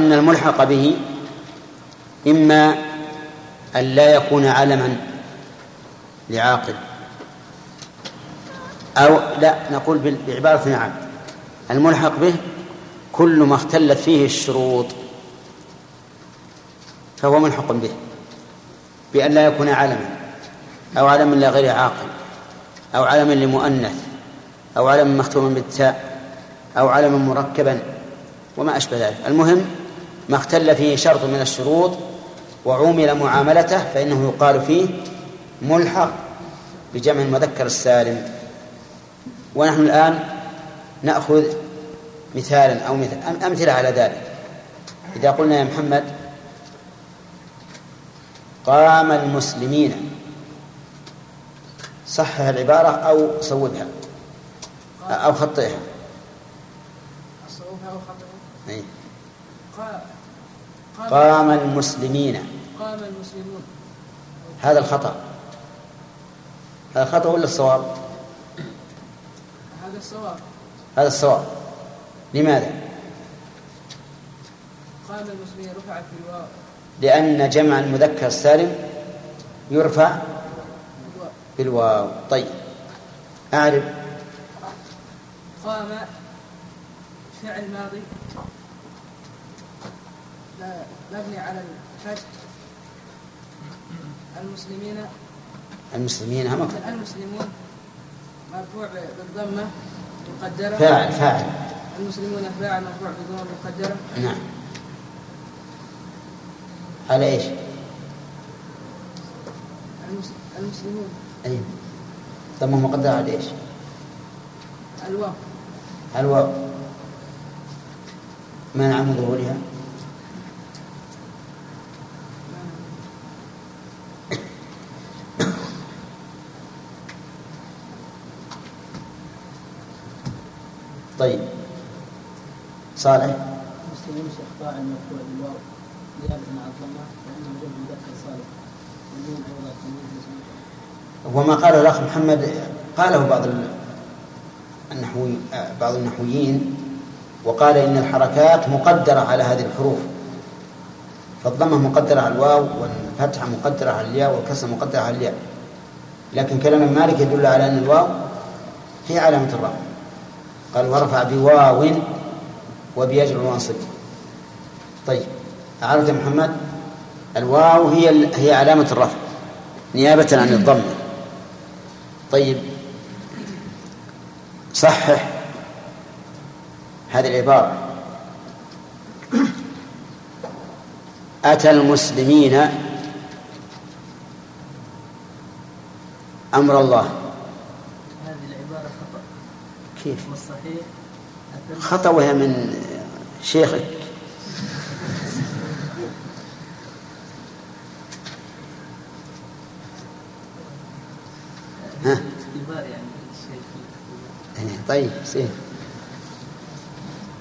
أن الملحق به إما أن لا يكون علما لعاقل. أو لا نقول بعبارة نعم الملحق به كل ما اختلت فيه الشروط. فهو ملحق به. بأن لا يكون علما. أو علما لغير عاقل. أو علما لمؤنث. أو علما مختوما بالتاء. أو علما مركبا. وما أشبه ذلك. المهم ما اختل فيه شرط من الشروط وعومل معاملته فإنه يقال فيه ملحق بجمع المذكر السالم. ونحن الآن نأخذ مثالا أو مثل أمثلة على ذلك. إذا قلنا يا محمد قام المسلمين صحح العبارة أو صوبها أو خطئها. أصوبها أو خطئها؟ أي. قام المسلمين. قام المسلمون. هذا الخطأ. هذا الخطأ ولا الصواب؟ هذا الصواب. هذا الصواب. لماذا؟ قام المسلمين رفعت في الواو. لأن جمع المذكر السالم يرفع بالواو طيب. أعرف. قام فعل ماضي. مبني على الفتح المسلمين المسلمين هم المسلمون مرفوع بالضمة مقدرة. فاعل فاعل. المسلمون فاعل مرفوع بالضمة مقدرة. نعم. على إيش؟ المسلمون. أي. ضمة مقدرة على إيش؟ الواو. الواو. منع من ظهورها طيب صالح. المسلمين اخطاء المرفوع بالواو زيادة مع الضمة فإنه جمع مذكر صالح. والنون عوض التمييز وما قال الأخ محمد قاله بعض النحوي بعض النحويين وقال إن الحركات مقدرة على هذه الحروف. فالضمة مقدرة على الواو والفتحة مقدرة على الياء والكسر مقدرة على الياء. لكن كلام مالك يدل على أن الواو هي علامة الرفع قال ورفع بواو وبيجر وانصب طيب عرفت يا محمد الواو هي هي علامة الرفع نيابة عن الضم. طيب صحح هذه العبارة. أتى المسلمين أمر الله. هذه العبارة خطأ. كيف؟ والصحيح خطأ وهي من شيخك. ها؟ يعني طيب سير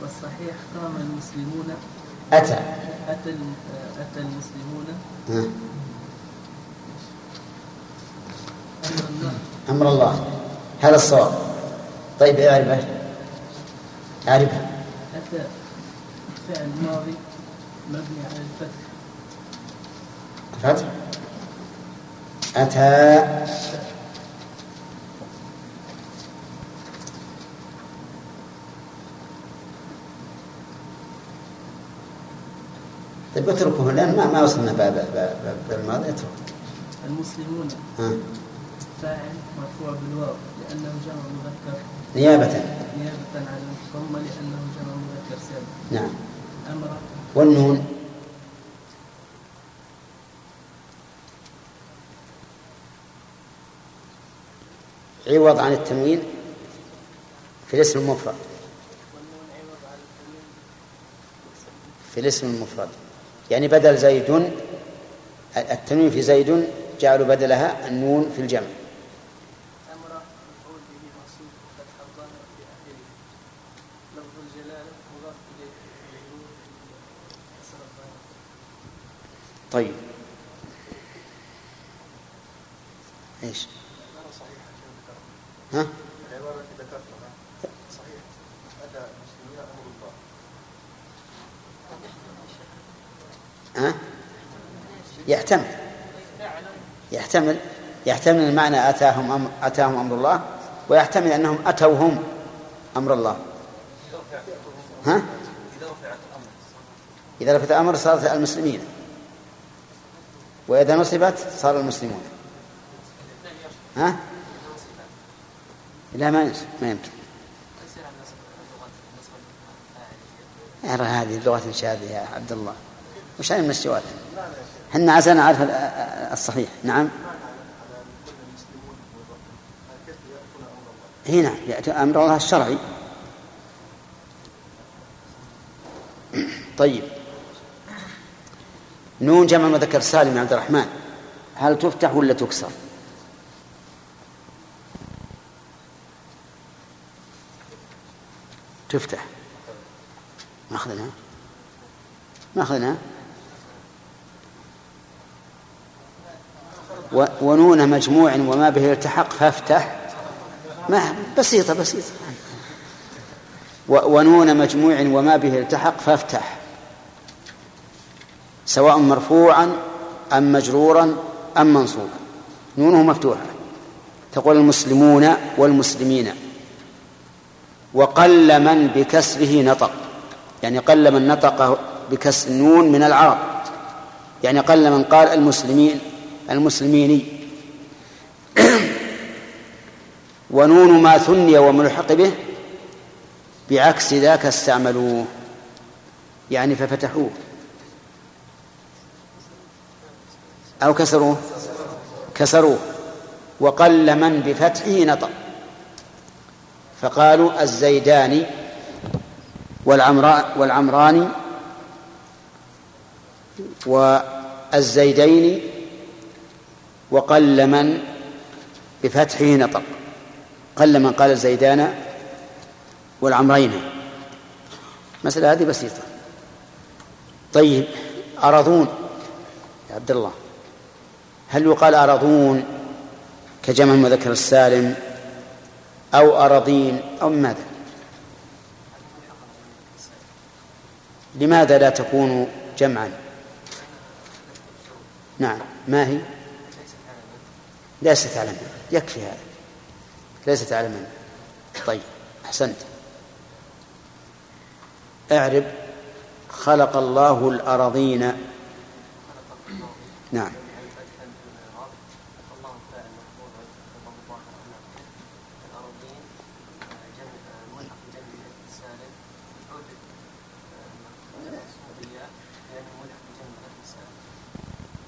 والصحيح قام المسلمون أتى. أتى أتى المسلمون. ها. أمر الله. أمر الله. هذا الصواب. طيب اعرفه اعرفه أتى فعل ماضي مبني على الفتح. الفتح. أتى. طيب اتركه الآن. ما ما وصلنا باب باب باب الماضي اتركه المسلمون. ها. فاعل مرفوع بالواو لأنه جمع مذكر. نيابة. نيابة عن الضمة لأنه جمع مذكر سالم نعم. أمر. والنون. عوض عن التنوين في الاسم المفرد. في الاسم المفرد. يعني بدل زيد التنوين في زيد جعلوا بدلها النون في الجمع أمر مفعول به منصوب فتح الظاهر في آخره لفظ الجلالة مضاف إليه مجرور كسر الظاهر طيب إيش ها العبارة التي ذكرتها صحيح أتى المسلمين أمر الله ها؟ يحتمل يحتمل يحتمل المعنى أتاهم أمر أتاهم أمر الله ويحتمل أنهم أتوا هم أمر الله. ها؟ إذا رفعت الأمر صارت المسلمين. وإذا نصبت صار المسلمون. ها؟ لا ما ما يمكن. أرى هذه اللغة شاذة يا عبد الله. وش من الشواذ؟ إحنا عسى نعرف الصحيح. نعم. هنا يأتي أمر الله الشرعي. طيب. نون جمع مذكر سالم عبد الرحمن. هل تفتح ولا تكسر؟ تفتح. ماخذناها ماخذناها ونون مجموع وما به التحق فافتح. ما بسيطة بسيطة ونون مجموع وما به التحق فافتح. سواء مرفوعا أم مجرورا أم منصوبا. نونه مفتوحة. تقول المسلمون والمسلمين. وقل من بكسره نطق. يعني قل من نطق بكسر النون من العرب. يعني قل من قال المسلمين المسلمين ونون ما ثني وملحق به بعكس ذاك استعملوه. يعني ففتحوه. أو كسروه؟ كسروه. وقل من بفتحه نطق. فقالوا الزيداني والعمراء والعمراني والزيدين وقل من بفتحه نطق. قل من قال الزيدان والعمرين. مسألة هذه بسيطة. طيب أرضون يا عبد الله هل يقال أرضون كجمع المذكر السالم أو أراضين أو ماذا؟ لماذا لا تكون جمعا؟ نعم ما هي؟ ليست علما يكفي هذا. ليست علما. طيب أحسنت. اعرب. خلق الله الأراضين. نعم.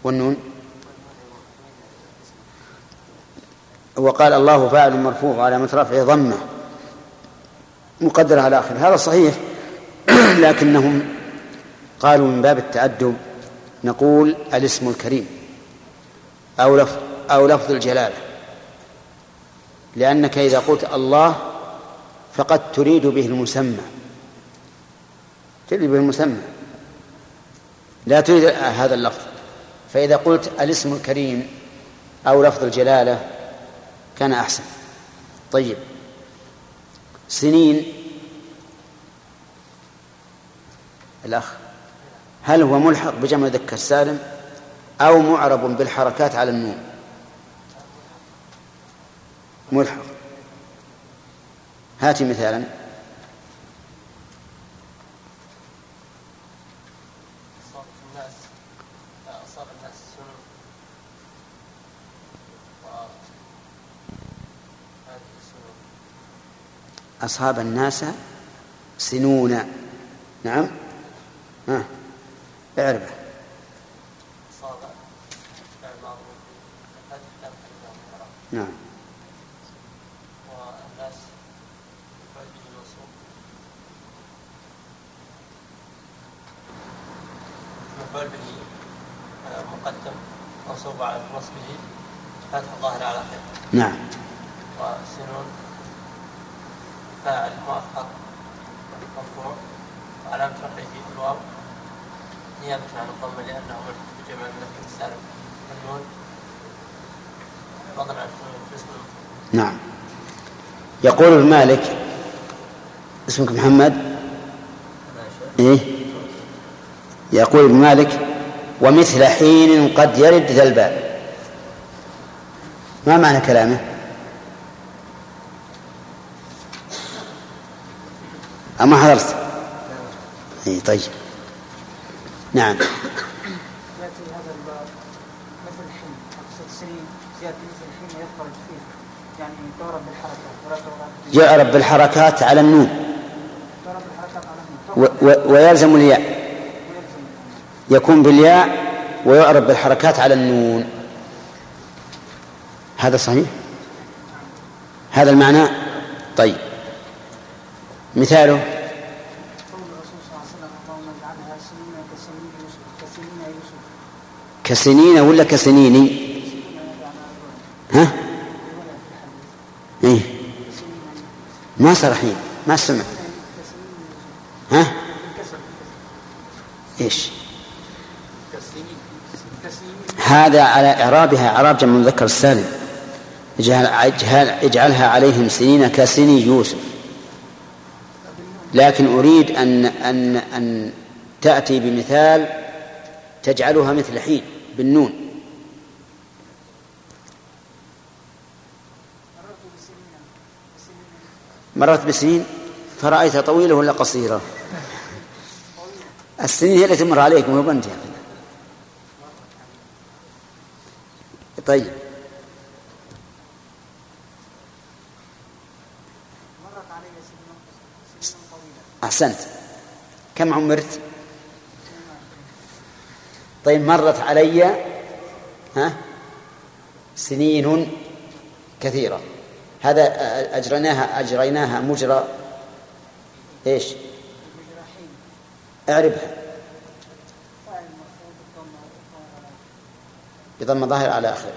والنون؟ وقال الله فاعل مرفوع على رفعه ضمه مقدرة على آخر هذا صحيح لكنهم قالوا من باب التأدب نقول الاسم الكريم أو لفظ أو لفظ الجلالة. لأنك إذا قلت الله فقد تريد به المسمى. تريد به المسمى. لا تريد هذا اللفظ. فإذا قلت الاسم الكريم أو لفظ الجلالة كان أحسن. طيب. سنين. الأخ. هل هو ملحق بجمع ذكر السالم أو معرب بالحركات على النون؟ ملحق. هاتي مثالا. أصاب الناس سنون. نعم. ها. اعرفه نعم. والناس مفعول به مقدم منصوب على نصبه فتح الظاهر على خير. نعم وسنون فاعل مؤخر مرفوع وعلامة رفعه الواو نيابة عن الضمة لأنه مرتبط بجمع السالم النون. الاسم نعم. يقول ابن مالك اسمك محمد؟ إيه؟ يقول ابن مالك ومثل حين قد يرد ذا الباب. ما معنى كلامه؟ أما حضرت. اي طيب. نعم. ياتي هذا الباب مثل الحين سنين مثل الحين يخرج فيه. يعني بالحركات ولا تعرب يعرب بالحركات على النون تعرب بالحركات على النون و و ويلزم الياء. يكون بالياء ويعرب بالحركات على النون. هذا صحيح؟ هذا المعنى؟ طيب. مثاله قول الرسول صلى الله عليه وسلم اللهم اجعلها سنين كسنين يوسف كسنين يوسف كسنين ولا كسنيني ها؟ إيه. ما صار حين. ما سمع. ها؟ إيش؟ هذا على إعرابها إعراب جمع المذكر السالم. اجعل اجعل اجعلها عليهم سنين كسني يوسف. لكن أريد ان ان أن تأتي بمثال تجعلها مثل حين. بالنون. مررت بسنين؟ فرأيتها طويلة ولا قصيرة؟ السنين هي التي تمر عليكم مو بنت طيب. مرت علي سنين سنين طويلة أحسنت. كم عمرت؟ طيب مرت علي ها سنين كثيرة. هذا أجريناها أجريناها مجرى إيش؟ اعربها. بضم ظاهر على آخره.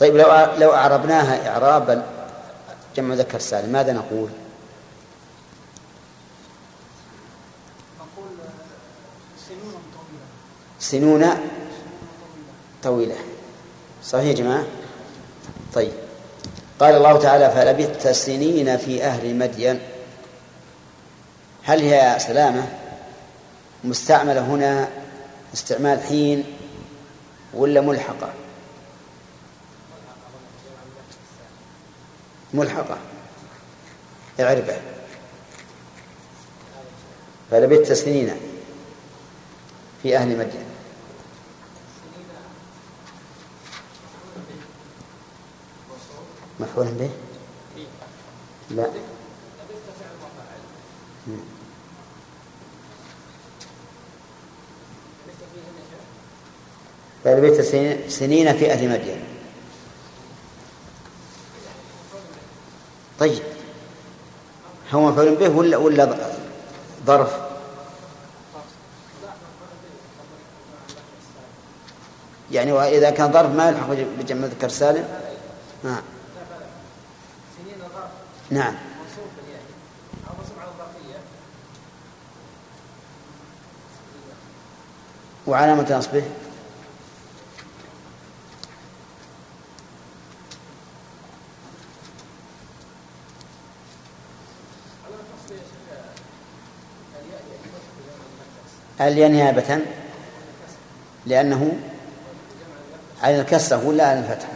طيب لو لو أعربناها إعرابا جمع ذكر سالم ماذا؟ نقول سنون طويلة سنون طويلة. صحيح يا جماعة؟ طيب. قال الله تعالى فلبثت سنين في أهل مدين. هل هي سلامة؟ مستعملة هنا استعمال حين ولا ملحقة؟ ملحقة. اعربه فلبثت سنين في أهل مدين. مفعول به؟ لا. فلبثت سنين- في أهل مدين. طيب. هو مفعول به ولا ولا ظرف؟ يعني وإذا كان ظرف ما يلحق بجمع ذكر سالم؟ نعم نعم. وعلامة نصبه؟ الياء نيابة؟ لأنه على الكسرة ولا على الفتحة.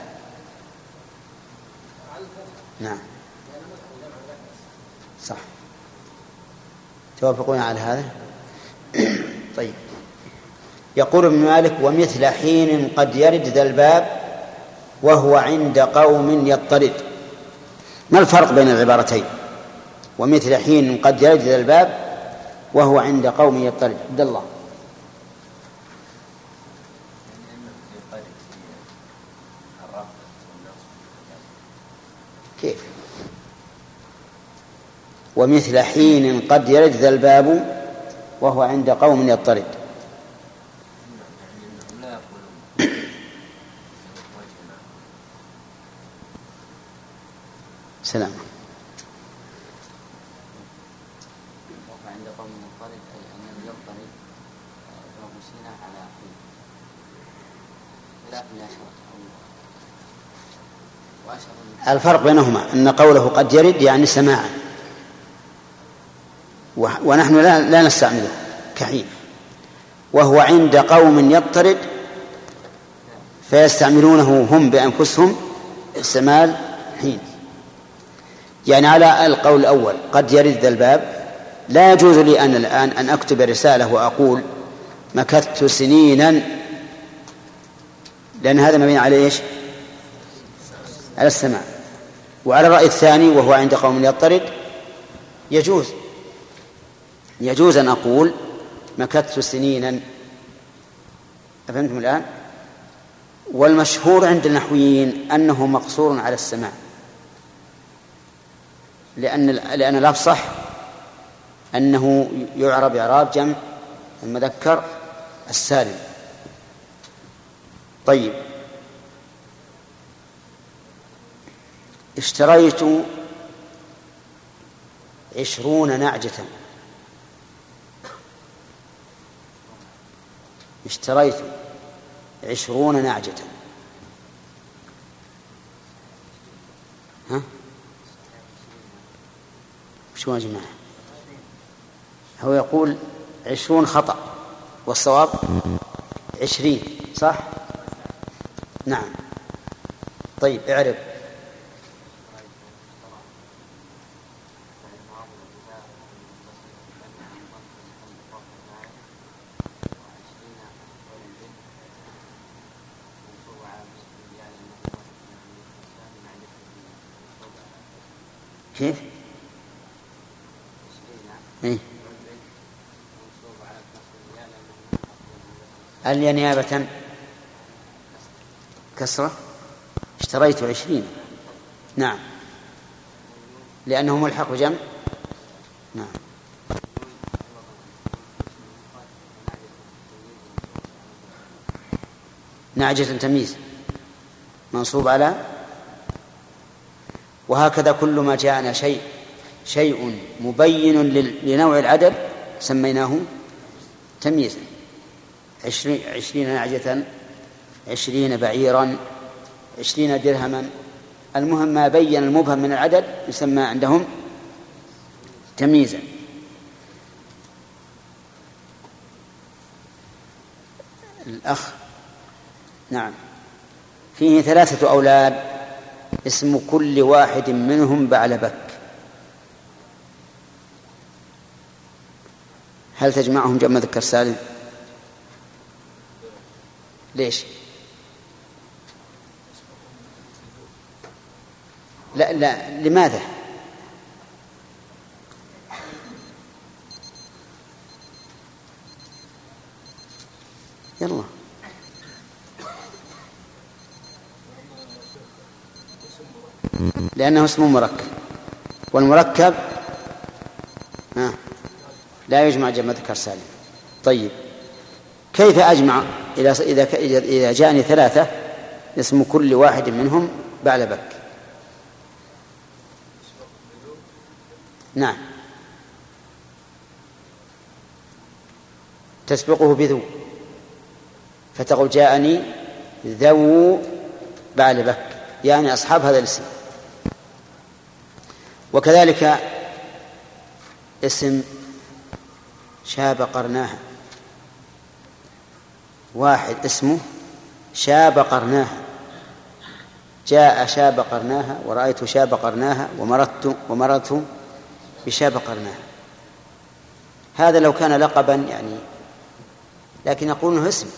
نعم. صح. توافقون على هذا؟ طيب. يقول ابن مالك ومثل حين قد يرد ذا الباب وهو عند قوم يضطرد ما الفرق بين العبارتين؟ ومثل حين قد يرد ذا الباب وهو عند قوم يضطرد عبد الله كيف ومثل حين قد يرد ذا الباب وهو عند قوم يضطرد. سلام. الفرق بينهما أن قوله قد يرد يعني سماعا. ونحن لا لا نستعمله كحين وهو عند قوم يضطرد فيستعملونه هم بأنفسهم استعمال حين يعني على القول الأول قد يرد ذا الباب لا يجوز لي أنا الآن أن أكتب رسالة وأقول مكثت سنينا. لأن هذا مبني على إيش؟ على السماع. وعلى الرأي الثاني وهو عند قوم يضطرد يجوز. يجوز أن أقول مكثت سنينا. أفهمتم الآن؟ والمشهور عند النحويين أنه مقصور على السماع. لأن لأن الأفصح أنه يعرب إعراب جمع المذكر السالم. طيب. اشتريت عشرون نعجة. اشتريت عشرون نعجة ها؟ شو يا جماعة؟ هو يقول عشرون خطأ والصواب عشرين صح؟ نعم. طيب اعرف كيف؟ إيه؟ هل نيابة كسرة؟ اشتريت عشرين. نعم. لأنه ملحق بجمع؟ نعم. نعجة تمييز منصوب على وهكذا كل ما جاءنا شيء شيء مبين لنوع العدد سميناه تمييزا. عشرين, نعجة عشرين بعيرا عشرين درهما. المهم ما بين المبهم من العدد يسمى عندهم تمييزا. الأخ نعم. فيه ثلاثة أولاد. اسم كل واحد منهم بعلبك هل تجمعهم جمع ذكر سالم؟ ليش؟ لا لا لماذا يلا لأنه اسم مركب. والمركب لا يجمع جمع ذكر سالم طيب. كيف أجمع إذا إذا إذا جاءني ثلاثة اسم كل واحد منهم بعلبك نعم. تسبقه بذو. فتقول جاءني ذو بعلبك يعني أصحاب هذا الاسم. وكذلك اسم شاب قرناها. واحد اسمه شاب قرناها. جاء شاب قرناها ورأيت شاب قرناها ومرت ومرت بشاب قرناها. هذا لو كان لقبا يعني لكن يقول انه اسم.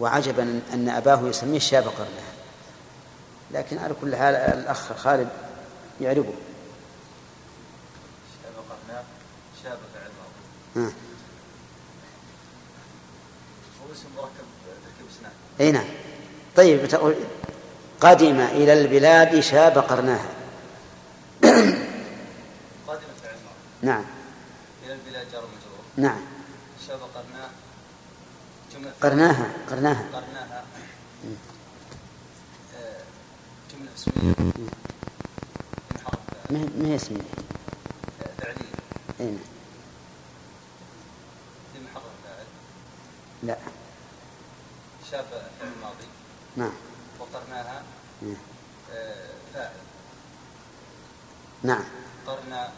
وعجبا أن أباه يسميه شاب قرناها. لكن على كل حال الأخ خالد يعربه شاب قرناه شاب فعل. هو اسم مركب تركيب اسنان أي نعم. طيب تقول قدم إلى البلاد شاب قرناها قادم فعل نعم. إلى البلاد جار مجرور نعم. شاب قرناها قرناها. قرناها. جمله اسميه من حرف ما هي- ما هي اسمي آه، فعليه اي نعم من حرف فاعل لا. شاب فعل ماضي نعم. وقرناها. نعم. آه، فاعل. نعم. قرن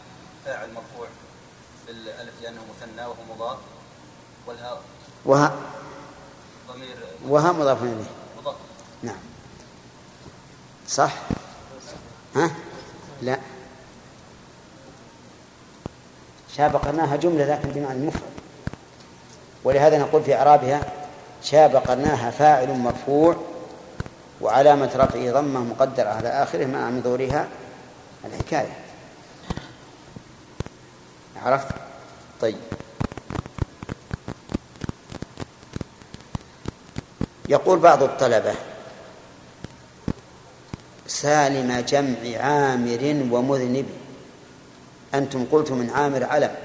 فاعل مرفوع بالألف لأنه مثنى وهو مضاف. والهاء. وها ضمير. وها مضاف إليه. مضاف. نعم. صح؟ ها؟ لا. شابقناها جملة لكن بمعنى المفرد ولهذا نقول في إعرابها شابقناها فاعل مرفوع وعلامة رفعه ضمة مقدرة على آخره مع من الحكاية. عرفت؟ طيب. يقول بعض الطلبة سالم جمع عامر ومذنب. أنتم قلتم من عامر علم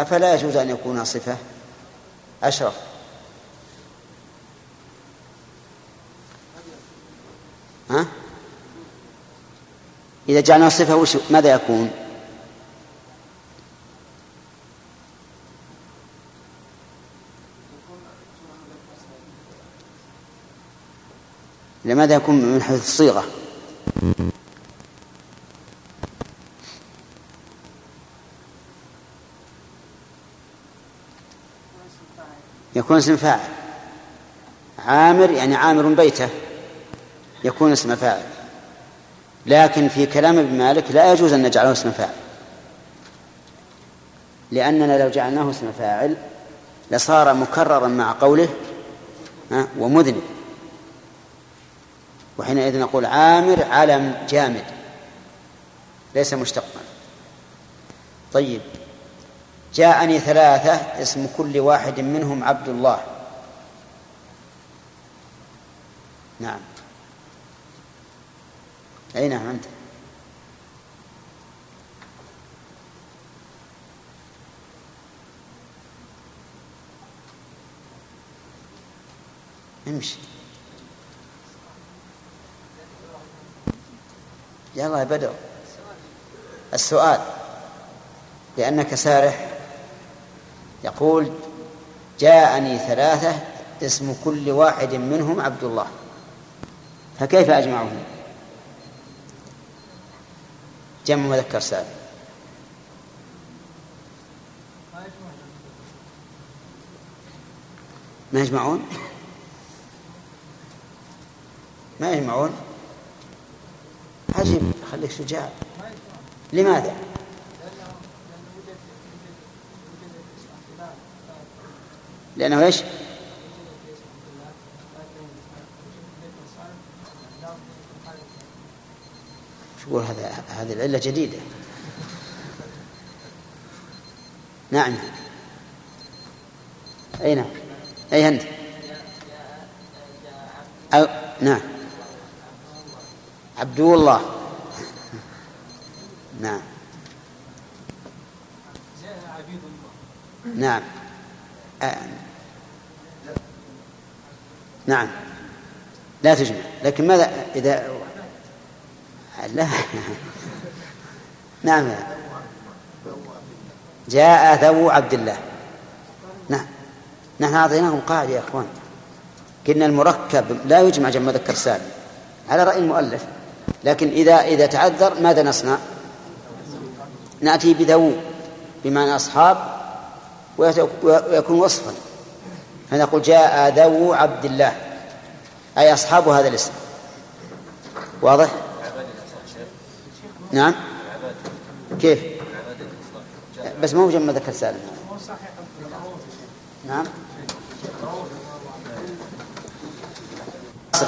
أفلا يجوز أن يكون صفة أشرف ها؟ إذا جعلنا صفة وش ماذا يكون؟ لماذا يكون من حيث الصيغة؟ يكون اسم فاعل. عامر يعني عامر بيته يكون اسم فاعل. لكن في كلام ابن مالك لا يجوز أن نجعله اسم فاعل. لأننا لو جعلناه اسم فاعل لصار مكررا مع قوله ومذنب. وحينئذ نقول عامر علم جامد ليس مشتقا. طيب. جاءني ثلاثة اسم كل واحد منهم عبد الله. نعم. أي نعم أنت. امشي. يلا يا بدر. السؤال. لأنك سارح. يقول جاءني ثلاثة اسم كل واحد منهم عبد الله. فكيف أجمعهم؟ جمع مذكر سالم ما يجمعون؟ ما يجمعون؟ عجيب خليك شجاع. لماذا؟ لأنه إيش؟ شو هذا؟ هذه العلة جديدة. نعم. أي نعم. أي أنت أو نعم. عبد الله. نعم. نعم. نعم. لا تجمع. لكن ماذا إذا لا. نعم. جاء ذو عبد الله. نعم. نحن أعطيناهم قاعدة يا أخوان. قلنا المركب لا يجمع جمع مذكر سالم. على رأي المؤلف. لكن إذا إذا تعذر ماذا نصنع؟ نأتي بذو بمعنى أصحاب ويكون وصفا. فنقول جاء ذو عبد الله. أي أصحاب هذا الاسم. واضح؟ نعم. كيف؟ بس مو جمع ذكر سالم. نعم.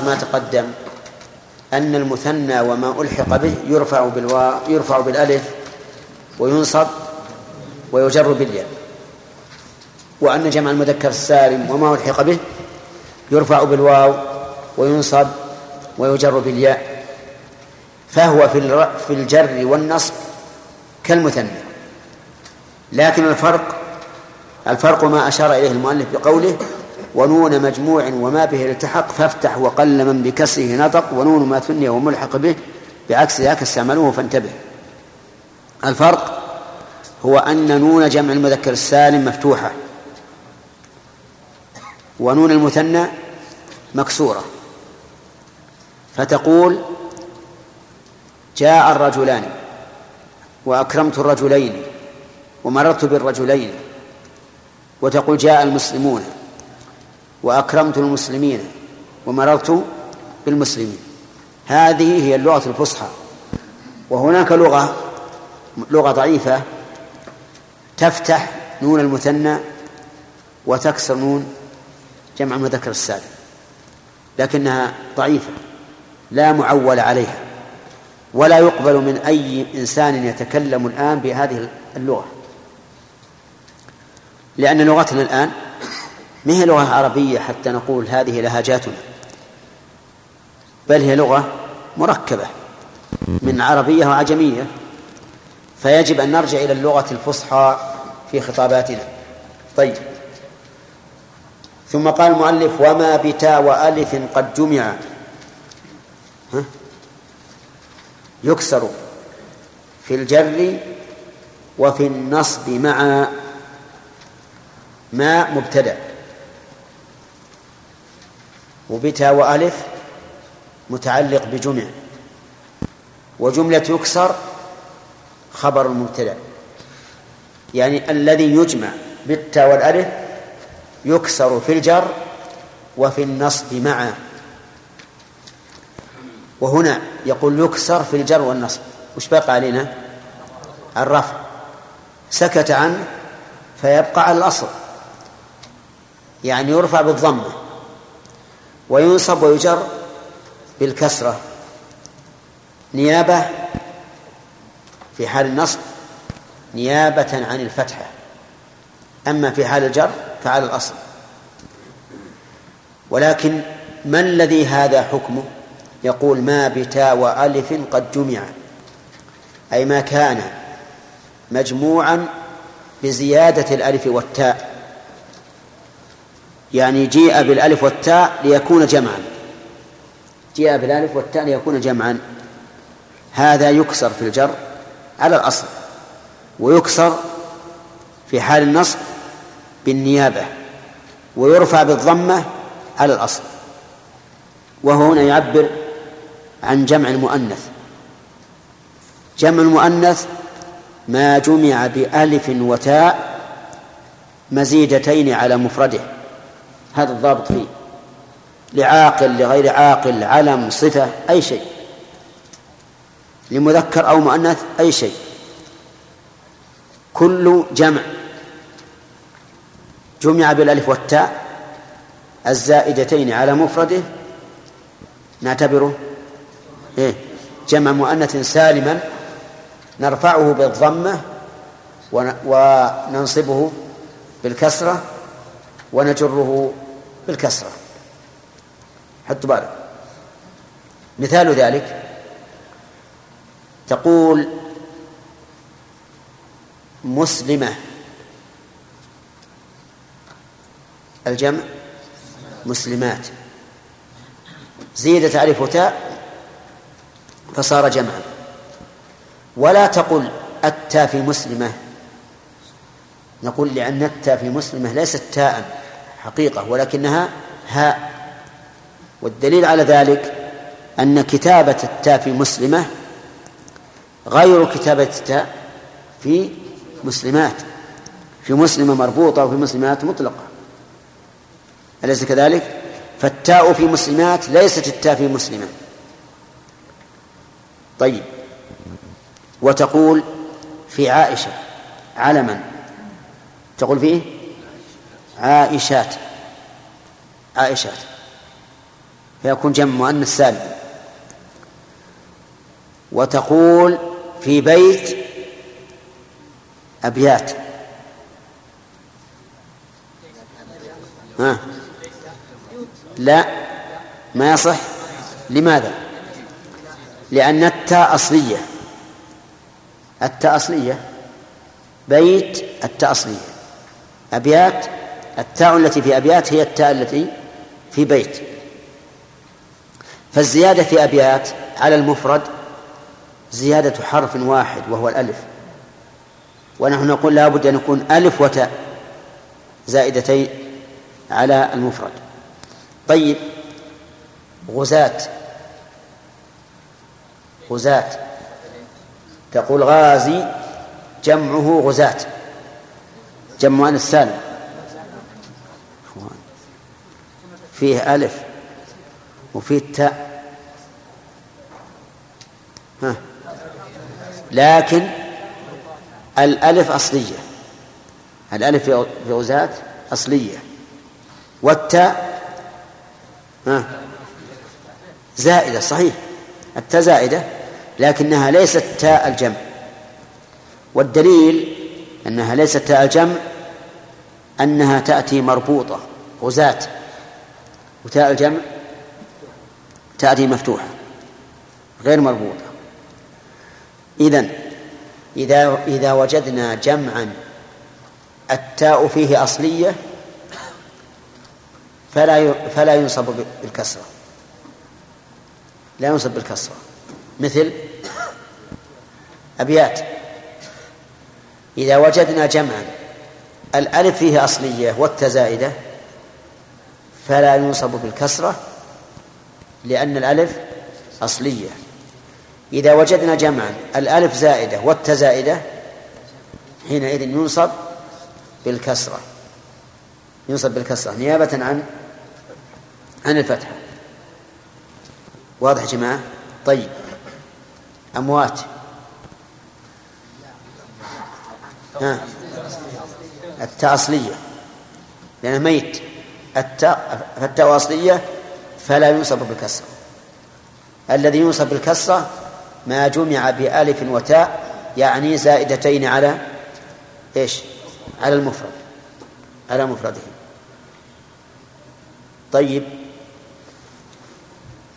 ما تقدم أن المثنى وما ألحق به يرفع بالواو يرفع بالألف وينصب ويجر بالياء. وأن جمع المذكر السالم وما ألحق به يرفع بالواو وينصب ويجر بالياء فهو في في الجر والنصب كالمثنى. لكن الفرق الفرق ما أشار إليه المؤلف بقوله ونون مجموع وما به التحق فافتح وقل من بكسره نطق ونون ما ثني وملحق به بعكس ذاك استعملوه فانتبه. الفرق هو أن نون جمع المذكر السالم مفتوحة. ونون المثنى مكسورة. فتقول جاء الرجلان وأكرمت الرجلين ومررت بالرجلين وتقول جاء المسلمون وأكرمت المسلمين ومررت بالمسلمين. هذه هي اللغة الفصحى. وهناك لغة لغة ضعيفة تفتح نون المثنى وتكسر نون جمع المذكر السالم. لكنها ضعيفة لا معول عليها ولا يقبل من أي إنسان يتكلم الآن بهذه اللغة. لأن لغتنا الآن ما هي لغة عربية حتى نقول هذه لهجاتنا بل هي لغة مركبة من عربية وعجمية. فيجب أن نرجع إلى اللغة الفصحى في خطاباتنا. طيب. ثم قال المؤلف وما بتاء وألف قد جمع. ها؟ يكسر في الجر وفي النصب مع ما مبتدأ. وبتاء وألف متعلق بجمع. وجملة يكسر خبر المبتدأ. يعني الذي يجمع بالتاء والألف يكسر في الجر وفي النصب معا. وهنا يقول يكسر في الجر والنصب. وش بقى علينا؟ الرفع. سكت عنه فيبقى على الأصل. يعني يرفع بالضمة. وينصب ويجر بالكسرة. نيابة في حال النصب نيابة عن الفتحة. أما في حال الجر فعلى الأصل. ولكن ما الذي هذا حكمه؟ يقول ما بتاء وألف قد جمع. أي ما كان مجموعا بزيادة الألف والتاء. يعني جيء بالألف والتاء ليكون جمعا. جيء بالألف والتاء ليكون جمعا. هذا يكسر في الجر على الأصل ويكسر في حال النصب بالنيابة ويرفع بالضمة على الأصل وهو هنا يعبر عن جمع المؤنث. جمع المؤنث ما جمع بألف وتاء مزيدتين على مفرده. هذا الضابط فيه. لعاقل لغير عاقل علم صفة أي شيء. لمذكر أو مؤنث أي شيء. كل جمع جمع بالألف والتاء الزائدتين على مفرده نعتبره إيه؟ جمع مؤنث سالما نرفعه بالضمة وننصبه بالكسرة ونجره بالكسرة. حط بالك. مثال ذلك تقول مسلمة الجمع مسلمات. زيدت ألف وتاء فصار جمعا. ولا تقل التاء في مسلمة. نقول لأن التاء في مسلمة ليست تاء حقيقة ولكنها هاء. والدليل على ذلك أن كتابة التاء في مسلمة غير كتابة التاء في مسلمات. في مسلمة مربوطة وفي مسلمات مطلقة. أليس كذلك؟ فالتاء في مسلمات ليست التاء في مسلمة. طيب. وتقول في عائشة علما. تقول فيه عائشات. عائشات. فيكون جمع مؤنث سالم. وتقول في بيت أبيات. ها؟ لا ما يصح. لماذا؟ لأن التاء أصلية. التاء أصلية. بيت التاء أصلية. أبيات التاء التي في أبيات هي التاء التي في بيت. فالزيادة في أبيات على المفرد زيادة حرف واحد وهو الألف. ونحن نقول لا بد أن يكون ألف وتاء زائدتين على المفرد. طيب. غزاة. غزاة. تقول غازي جمعه غزاة. جمع مؤنث سالم إخوان فيه ألف وفيه تاء ها. لكن الألف أصلية. الألف في غزاة أصلية. والتاء ها؟ زائدة صحيح. التاء زائدة لكنها ليست تاء الجمع. والدليل أنها ليست تاء الجمع أنها تأتي مربوطة غزاة وتاء الجمع تأتي مفتوحة غير مربوطة. إذن إذا إذا وجدنا جمعا التاء فيه أصلية فلا فلا ينصب بالكسرة. لا ينصب بالكسرة. مثل أبيات. إذا وجدنا جمعا الألف فيه أصلية والتاء زائدة فلا ينصب بالكسرة لأن الألف أصلية. إذا وجدنا جمعا الألف زائدة والتاء زائدة حينئذ ينصب بالكسرة. ينصب بالكسرة. نيابة عن عن الفتحة. واضح يا جماعة؟ طيب. أموات. ها. التاء أصلية. لأنه ميت. التاء فالتاء أصلية فلا ينصب بالكسرة. الذي ينصب بالكسرة ما جمع بألف وتاء يعني زائدتين على إيش؟ على المفرد. على مفرده. طيب.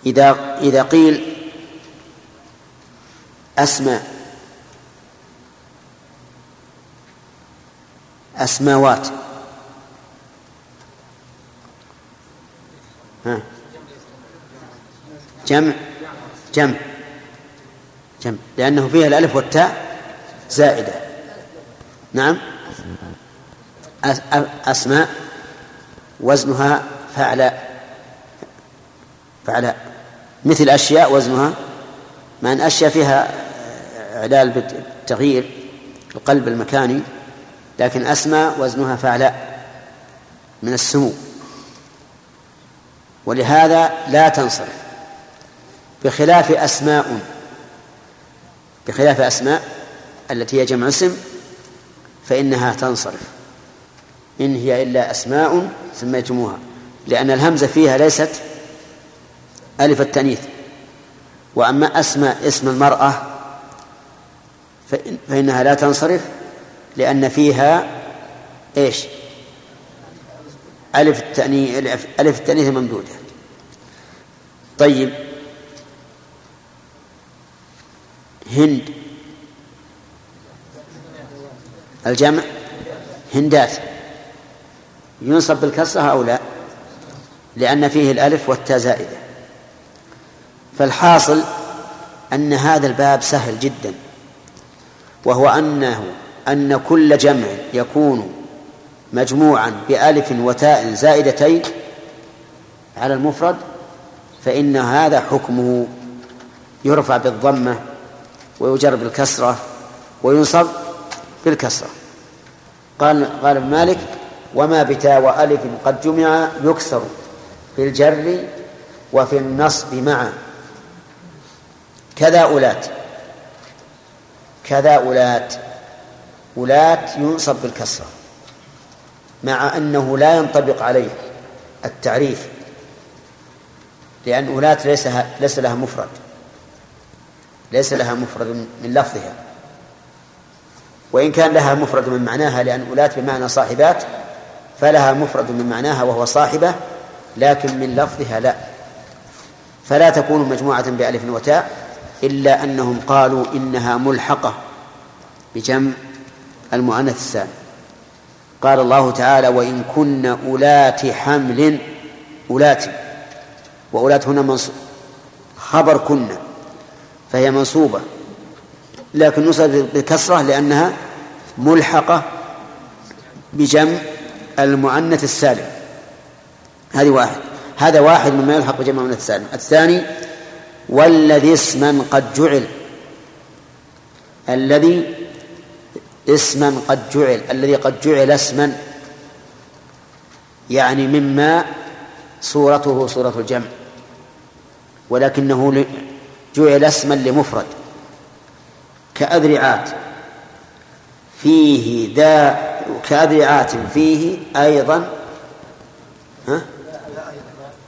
إذا إذا قيل أسماء أسماوات. ها؟ جمع جمع جمع لأنه فيها الألف والتاء زائدة. نعم؟ أسماء وزنها فعلاء فعلاء مثل أشياء وزنها مع أن أشياء فيها إعلال بالتغيير القلب المكاني لكن أسماء وزنها فعلاء من السمو. ولهذا لا تنصرف. بخلاف أسماء بخلاف أسماء التي هي جمع اسم فإنها تنصرف. إن هي إلا أسماء سميتموها لأن الهمزة فيها ليست ألف التأنيث. وأما أسماء اسم المرأة فإنها لا تنصرف لأن فيها إيش؟ ألف التأنيث ألف التأنيث ممدودة. طيب. هند. الجمع هندات. ينصب بالكسرة أو لا لأن فيه الألف والتاء زائدة. فالحاصل أن هذا الباب سهل جدا وهو أنه أن كل جمع يكون مجموعا بألف وتاء زائدتين على المفرد فإن هذا حكمه يرفع بالضمة ويجر بالكسرة وينصب بالكسرة. قال قال ابن مالك وما بتاء وألف قد جمع يكسر في الجر وفي النصب معا كذا أولات كذا أولات أولات ينصب بالكسرة مع أنه لا ينطبق عليه التعريف لأن أولات ليس ليس لها مفرد. ليس لها مفرد من لفظها. وإن كان لها مفرد من معناها لأن أولات بمعنى صاحبات فلها مفرد من معناها وهو صاحبة لكن من لفظها لا. فلا تكون مجموعة بألف وتاء. إلا أنهم قالوا إنها ملحقة بجمع المؤنث. السالم قال الله تعالى وإن كن أولات حمل أولات وأولات هنا منصوب خبر كن فهي منصوبة لكن نصب بالكسرة لأنها ملحقة بجمع المؤنث السالم. هذه واحد هذا واحد مما يلحق بجمع المؤنث السالم. الثاني والذي اسما قد جعل. الذي اسما قد جعل. الذي قد جعل اسما يعني مما صورته صورة الجمع. ولكنه جعل اسما لمفرد كأذرعات. فيه ذا كأذرعات فيه أيضا ها؟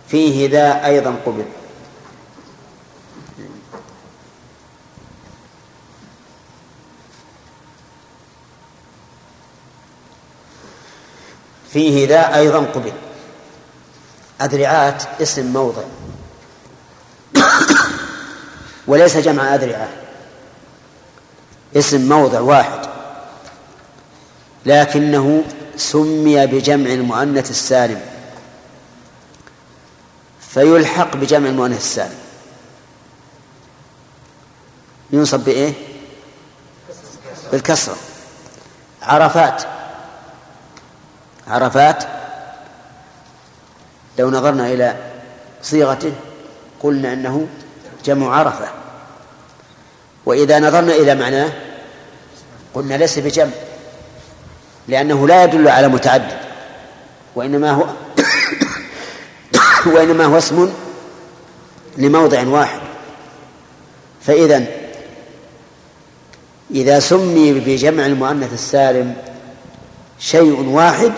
فيه ذا أيضا قبل. فيه ذا أيضا قبل. أذرعات اسم موضع. وليس جمع أذرعة اسم موضع واحد. لكنه سمي بجمع المؤنث السالم. فيلحق بجمع المؤنث السالم. ينصب بإيه؟ بالكسرة. عرفات. عرفات لو نظرنا إلى صيغته قلنا أنه جمع عرفة. وإذا نظرنا إلى معناه قلنا ليس بجمع لأنه لا يدل على متعدد وإنما هو وإنما هو اسم لموضع واحد. فإذا إذا سمي بجمع المؤنث السالم شيء واحد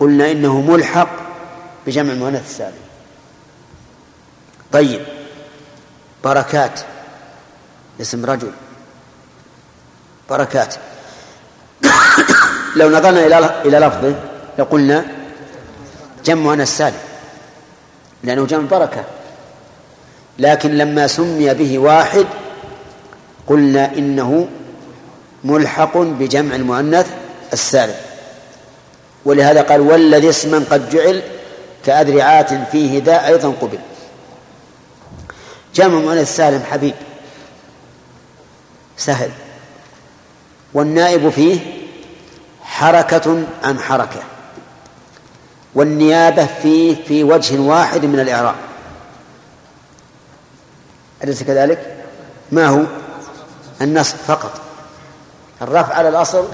قلنا إنه ملحق بجمع المؤنث السالم. طيب. بركات. اسم رجل. بركات. لو نظرنا إلى إلى لفظه لقلنا جمع مؤنث سالم. لأنه جمع بركة. لكن لما سمي به واحد قلنا إنه ملحق بجمع المؤنث السالم. ولهذا قال والذي اسما قد جعل كأذرعات فيه ذا أيضا قبل. جمع المؤنث السالم حبيب. سهل. والنائب فيه حركة عن حركة. والنيابة فيه في وجه واحد من الإعراب. أليس كذلك؟ ما هو؟ النصب فقط. الرفع على الأصل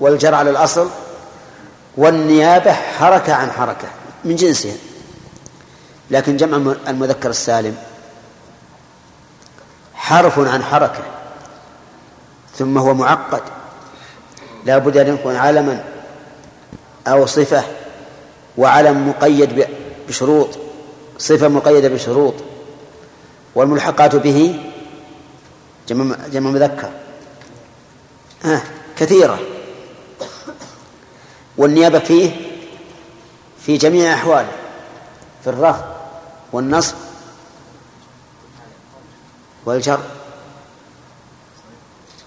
والجر على الأصل والنيابة حركة عن حركة من جنسها. لكن جمع المذكر السالم حرف عن حركة ثم هو معقد. لا بد أن يكون علما أو صفة وعلم مقيد بشروط صفة مقيدة بشروط. والملحقات به جمع جمع مذكر. آه كثيرة. والنيابة فيه في جميع أحواله في الرفض والنصب والجر.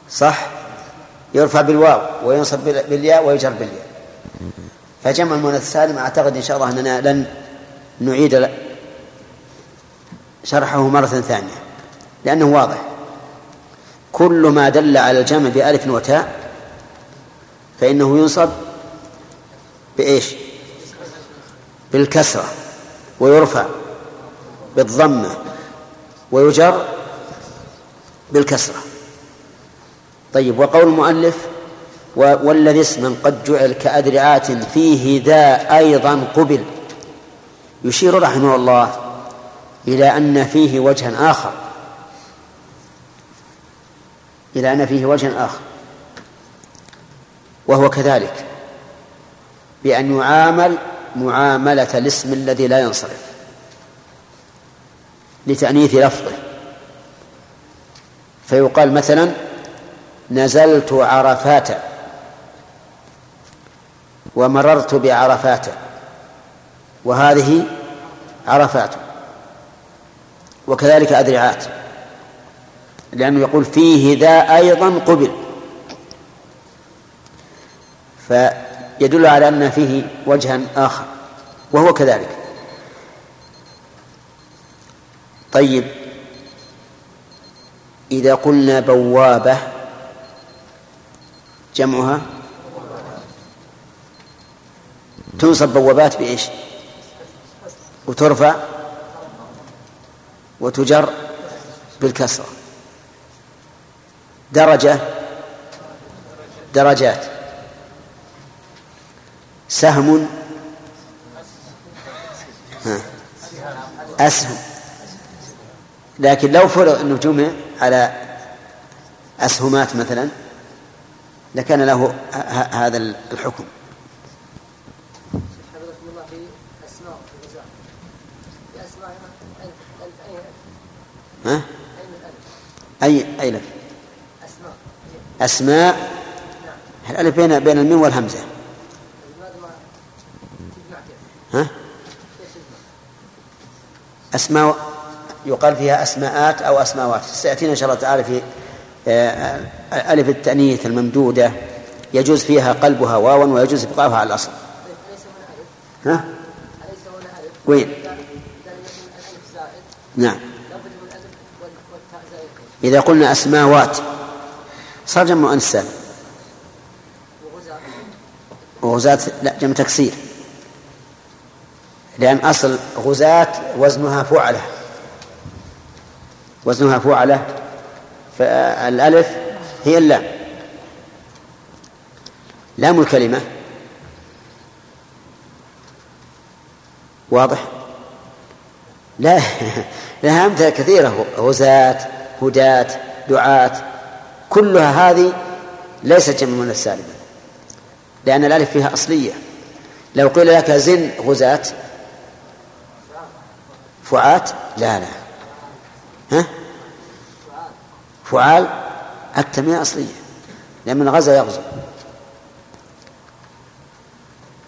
صح؟ يرفع بالواو وينصب بالياء ويجر بالياء. فجمع المؤنث السالم أعتقد إن شاء الله أننا لن نعيد شرحه مرة ثانية لأنه واضح. كل ما دل على الجمع بألف وتاء فإنه ينصب بإيش؟ بالكسرة ويرفع بالضمة ويجر بالكسرة. طيب وقول المؤلف والذي اسما قد جعل كأدرعات فيه ذا أيضا قبل. يشير رحمه الله إلى أن فيه وجها آخر. إلى أن فيه وجها آخر. وهو كذلك. بأن يعامل معاملة الاسم الذي لا ينصرف لتأنيث لفظه. فيقال مثلا نزلت عرفات ومررت بعرفات وهذه عرفات وكذلك أذرعات لأنه يقول فيه ذا أيضا قبل. فيدل على أن فيه وجها آخر وهو كذلك. طيب إذا قلنا بوابة جمعها تنصب بوابات بإيش؟ وترفع وتجر بالكسرة. درجة درجات. سهم. أسهم. لكن لو فرض أنه جمع على أسهمات مثلا لكان له هذا الحكم. ها؟ أي أي لف أسماء. أسماء. الألف بين بين الميم والهمزة؟ ها؟ أسماء يقال فيها أسماءات أو أسماوات سيأتينا إن شاء الله تعالى في آه، ألف التأنيث الممدودة يجوز فيها قلبها واوا ويجوز إبقاؤها على الأصل؟ ها؟ وين؟ نعم إذا قلنا أسماوات صار جمع وغزاة وغزاة لا جمع تكسير لأن أصل غزاة وزنها فعلة. وزنها فعلة فالألف هي اللام. لام الكلمة. واضح؟ لا. لها أمثلة كثيرة. غزاة هداة دعاة. كلها هذه ليست جمع من السالمة. لأن الألف فيها أصلية. لو قيل لك زن غزاة فعات لا لا. ها؟ فعال التنمية أصلية لأن من غزا يغزو.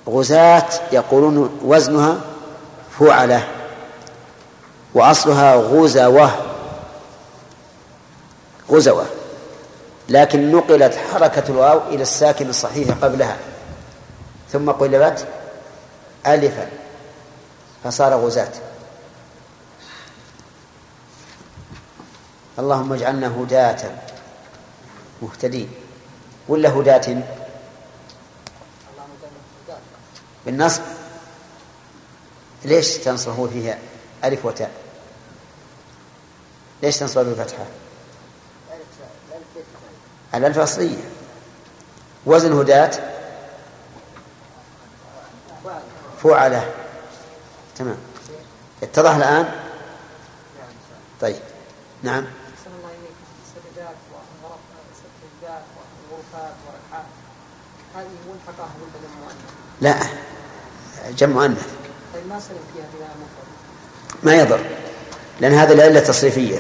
غزاة يقولون وزنها فعلة وأصلها غزوة. غزوة. لكن نقلت حركة الواو إلى الساكن الصحيح قبلها. ثم قلبت ألفا فصار غزاة. اللهم اجعلنا هداة. مهتدين. ولا هداة؟ بالنصب. ليش تنصبه فيها؟ ألف وتاء. ليش تنصب بالفتحة؟ الألف أصلية وزن هداة؟ فعل فعلة. تمام. اتضح الآن؟ طيب. نعم أحسن الله إليك السجدات والغرف السجدات والغرفات والركعات هذه ملحقة ولا جمع مؤنث؟ لا. جمع مؤنث. ما يضر لأن هذه العلة تصريفية.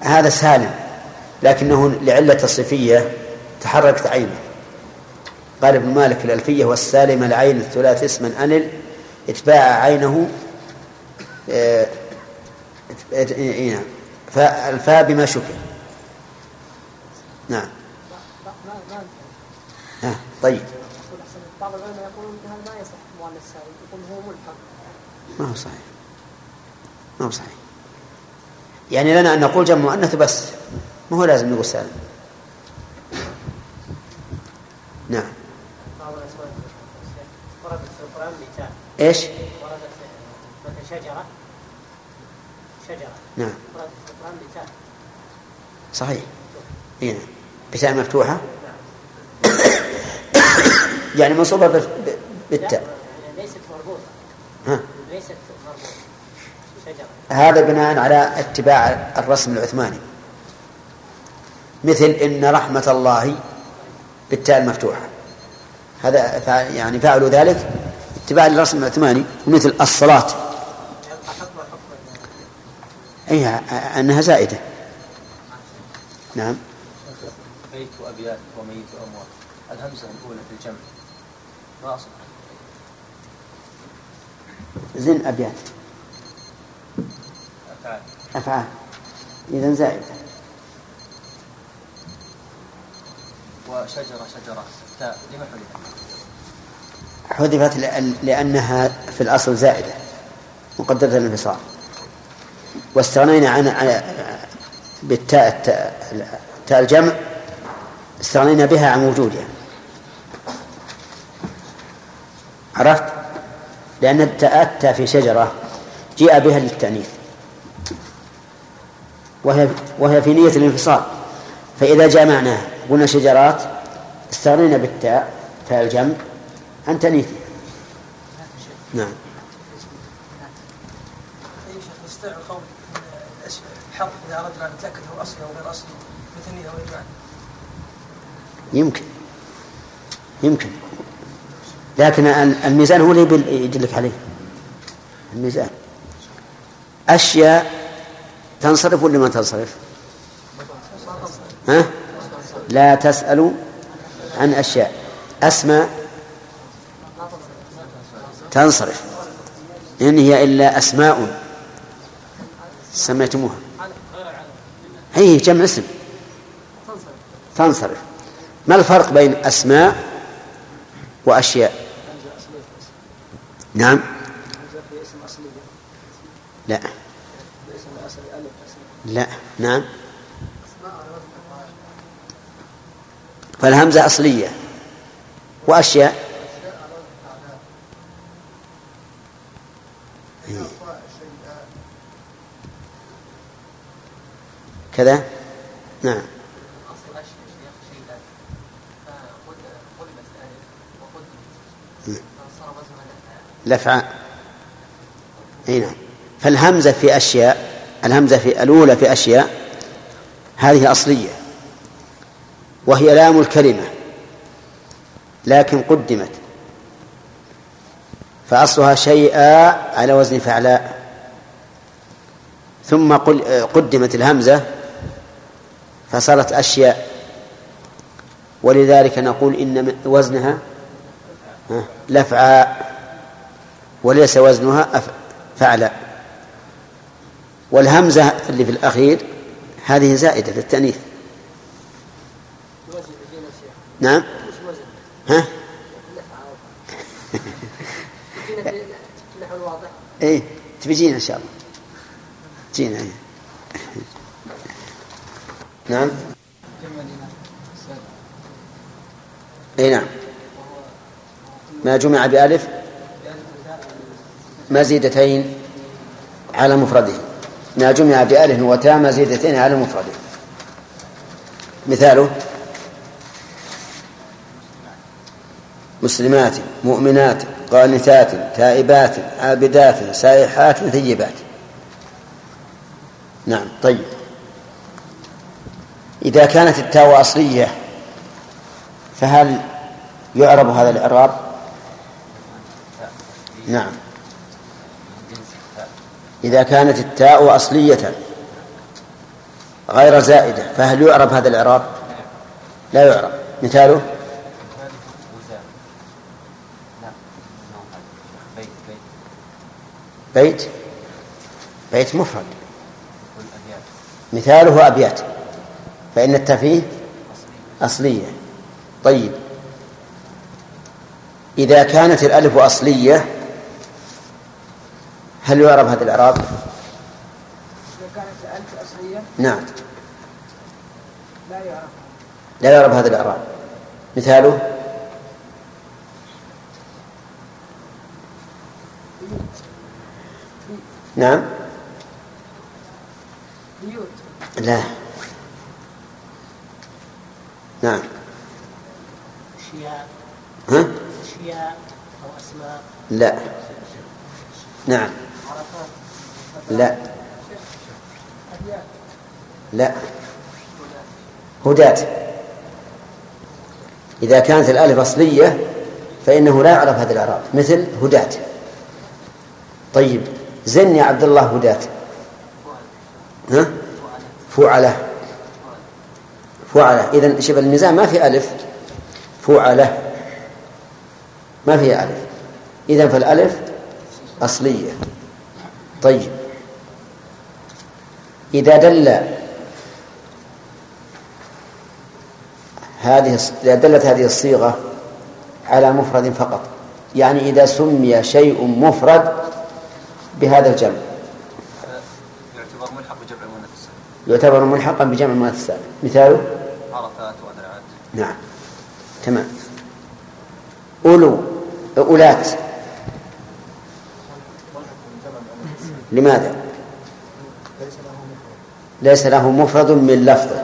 هذا سالم لكنه لعلة تصريفية تحركت عينه. قال ابن مالك في الألفية والسالم العين الثلاث اسما أنل اتباع عينه آه، إيه، فالفاء بما شكل. نعم ما ما ما أنت ها طيب. بعض العلماء يقولون هذا ما يصح يقول هو ملحق ما هو صحيح. ما هو صحيح. يعني لنا أن نقول جمع مؤنث بس. ما هو لازم نقول سالم. نعم. وردت في القرآن مثال إيش؟ وردت مثل شجرة شجرة نعم. وردت في القرآن مثال صحيح. اي نعم بتاء مفتوحة؟ يعني منصوبة بالتاء يعني ليست مربوطة. ها؟ ليست مربوطة. هذا بناء على اتباع الرسم العثماني. مثل إن رحمة الله بالتاء المفتوحة. هذا فع- يعني فعلوا ذلك اتباعا للرسم العثماني ومثل الصلاة. أي أنها زائدة. نعم. بيت وأبيات وميت وأموات الهمزة الأولى في الجمع. زن أبيات. أفعال. أفعال. إذا زائدة وشجرة شجرة. تاء لما حذفت؟ حذفت لأن لأنها في الأصل زائدة مقدرة الانفصال واستغنينا عن بالتاء التاء تاء الجمع استغنينا بها عن وجودها. عرفت؟ لأن التاء تاء في شجرة جيء بها للتأنيث. وهي وهي في نية الانفصال. فإذا جمعناها قلنا شجرات استغنينا بالتاء تاء الجمع عن تأنيثها نعم. الحرف إذا أردنا أن نتأكد هو أصلي أو غير أصلي مثني أو يمكن. يمكن. لكن ال- الميزان هو اللي يدلك عليه. الميزان. أشياء تنصرف ولا ما تنصرف؟ ها؟ لا تسألوا عن أشياء. أسماء تنصرف. إن هي إلا أسماء. سميتموها هي جمع اسم. تنصرف. ما الفرق بين أسماء وأشياء؟ نعم. لا. لا. نعم. فالهمزة أصلية. وأشياء. هي. كذا. نعم أصل أشياء شيخ شيئات فقلبت الألف وقدمت فصار وزنها الأفعال أي نعم. فالهمزة في أشياء الهمزة في الأولى في أشياء هذه أصلية. وهي لام الكلمة لكن قدمت. فأصلها شيئا على وزن فعلاء. ثم قدمت الهمزة فصارت أشياء. ولذلك نقول إن وزنها ها، لفعاء. وليس وزنها فعلا والهمزة اللي في الأخير هذه زائدة للتأنيث. نعم؟ ها؟ إيه تبي جينا إن شاء الله. جينا إيه. نعم؟ اي نعم. ما جمع بألف؟ مزيدتين على مفرده. ما جمع بألف وتاء مزيدتين على مفرده. مثاله مسلمات مؤمنات قانتات تائبات عابدات سائحات ثيبات. نعم طيب. إذا كانت التاء أصلية فهل يعرب هذا الإعراب؟ نعم. إذا كانت التاء أصلية غير زائدة فهل يعرب هذا الإعراب؟ لا يعرب. مثاله؟ بيت. بيت مفرد. مثاله أبيات. فإن التاء فيه أصلية. طيب. إذا كانت الألف أصلية هل يعرب هذا الإعراب؟ كانت الألف أصلية نعم. لا يعرف لا يعرب هذا الإعراب. مثاله؟ نعم. بيوت لا. نعم. أشياء. ها؟ أشياء أو أسماء. لا. نعم. لا. لا. هداة. إذا كانت الألف أصلية فإنه لا يعرف هذا الإعراب. مثل هداة. طيب. زن يا عبد الله هداة. ها؟ فعلة. فعلة. إذا شوف الميزان ما في ألف. فعلة. ما فيها ألف. إذا فالألف أصلية. طيب. إذا دل هذه إذا دلت هذه الصيغة على مفرد فقط يعني إذا سمي شيء مفرد بهذا الجمع. يعتبر ملحق بجمع المؤنث السالم يعتبر ملحقا بجمع المؤنث السالم مثاله عرفات وأدرعات نعم. تمام. أولو أولات. لماذا؟ ليس له مفرد من لفظه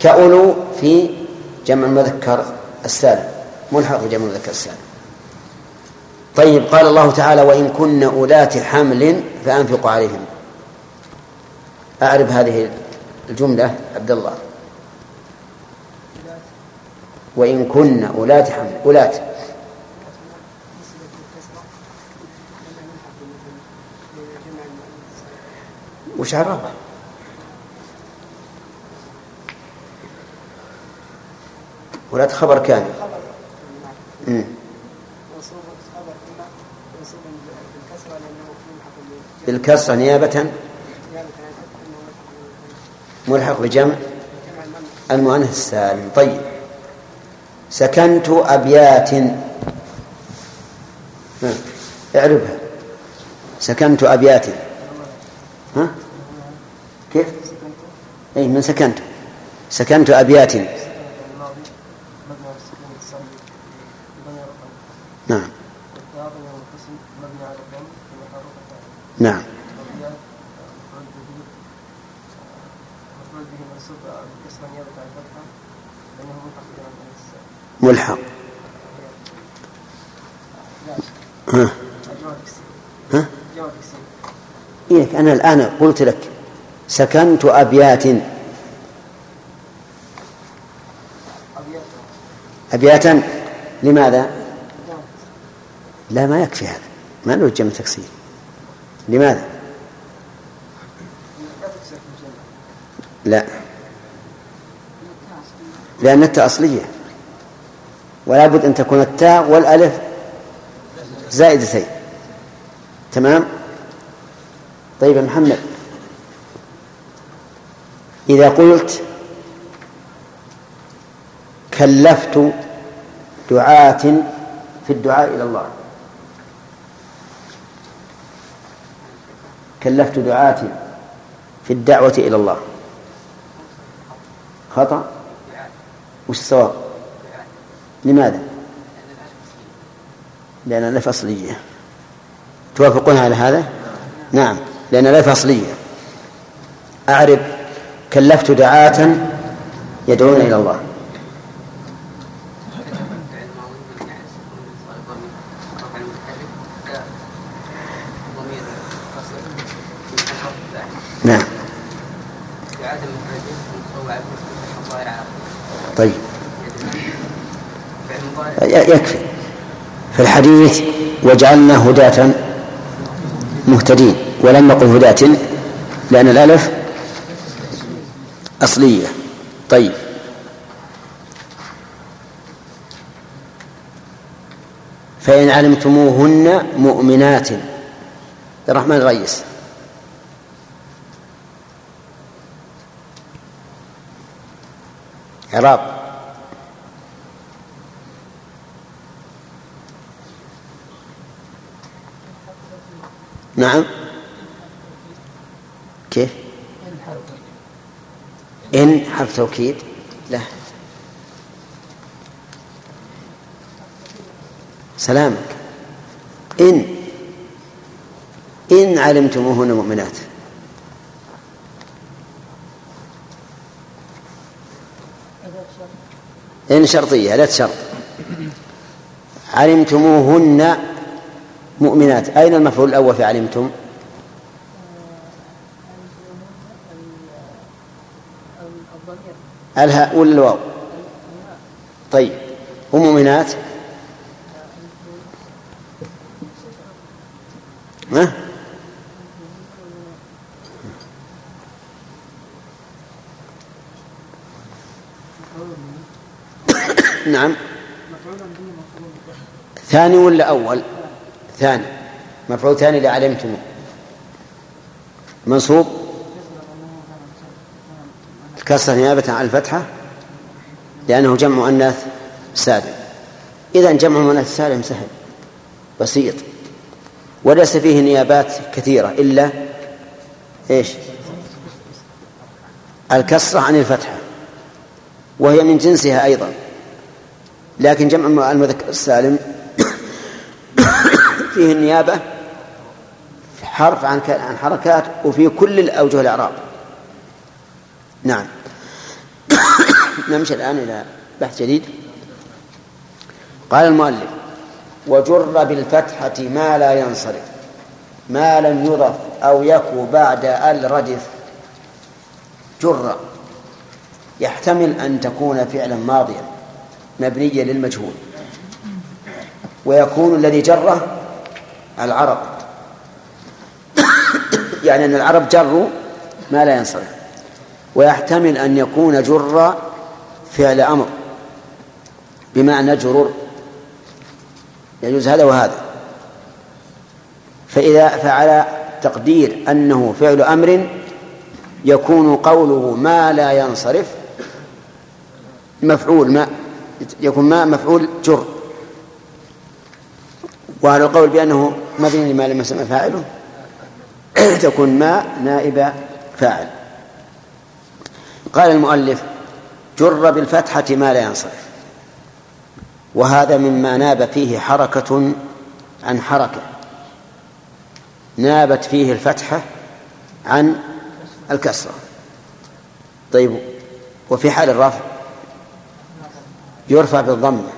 كأولو في جمع المذكر السالم. ملحق بجمع المذكر السالم. طيب قال الله تعالى وإن كن أولات حمل فأنفقوا عليهم. أعرف هذه الجملة عبد الله. وإن كن أولاة حمل أولاة وش؟ ولاة خبر مم. بالكسرة نيابة. ملحق بجمع. المؤنث السالم طيب. سكنت أبيات. ها، اعربها. سكنت أبيات. ها؟ أي من سكنت. سكنت أبيات. نعم. نعم. ملحق. ها. ها. إيه أنا الآن قلت لك سكنت أبيات. أبيات. أبياتا لماذا؟ لا ما يكفي هذا. ما نريد جمع تكسير. لماذا؟ لا. لأن التاء أصلية. ولا بد أن تكون التاء والألف زائدتين تمام؟ طيب يا محمد. إذا قلت كلفت دعاة في الدعاء إلى الله. كلفت دعاة في الدعوة إلى الله. خطأ؟ وش الصواب؟ لماذا؟ لأن الألف أصلية. توافقون على هذا؟ نعم لأن الألف أصلية. أعرف كلفت دعاة يدعون إلى الله. نعم. طيب. يكفي. في الحديث وجعلنا هداة مهتدين. ولم نقل هداة لأن الألف أصلية. طيب. فإن علمتموهن مؤمنات. الرحمن الرئيس. إعراب. نعم. كيف؟ إن حرف توكيد. لا. سلامك. إن. إن علمتموهن مؤمنات. إن شرطية لا شرط علمتموهن مؤمنات. أين المفعول الأول في علمتم؟ الهاء ولا الواو؟ طيب. ومؤمنات ها؟ نعم. ثاني ولا أول؟ ثاني. مفعول ثاني لعلمتم منصوب؟ الكسرة نيابة عن الفتحة؟ لأنه جمع مؤنث سالم. إذا جمع مؤنث سالم سهل بسيط. وليس فيه نيابات كثيرة إلا إيش؟ الكسرة عن الفتحة وهي من جنسها أيضا. لكن جمع المذكر السالم فيه النيابة حرف عن عن حركات وفي كل الأوجه الإعراب. نعم. نمشي الآن إلى بحث جديد. قال المؤلف وجر بالفتحة ما لا ينصرف ما لم يضف أو يكو بعد ال ردف جر يحتمل أن تكون فعلا ماضيا مبنيا للمجهول. ويكون الذي جره العرب. يعني أن العرب جروا ما لا ينصرف. ويحتمل أن يكون جر فعل أمر بمعنى جرر يجوز هذا وهذا. فإذا فعلى تقدير أنه فعل أمر يكون قوله ما لا ينصرف مفعول ما يكون ما مفعول جر. وعلى القول بأنه مبني لما لم يسمى فاعله تكون ما نائب فاعل. قال المؤلف جر بالفتحة ما لا ينصرف. وهذا مما ناب فيه حركة عن حركة. نابت فيه الفتحة عن الكسرة. طيب وفي حال الرفع يرفع بالضمة.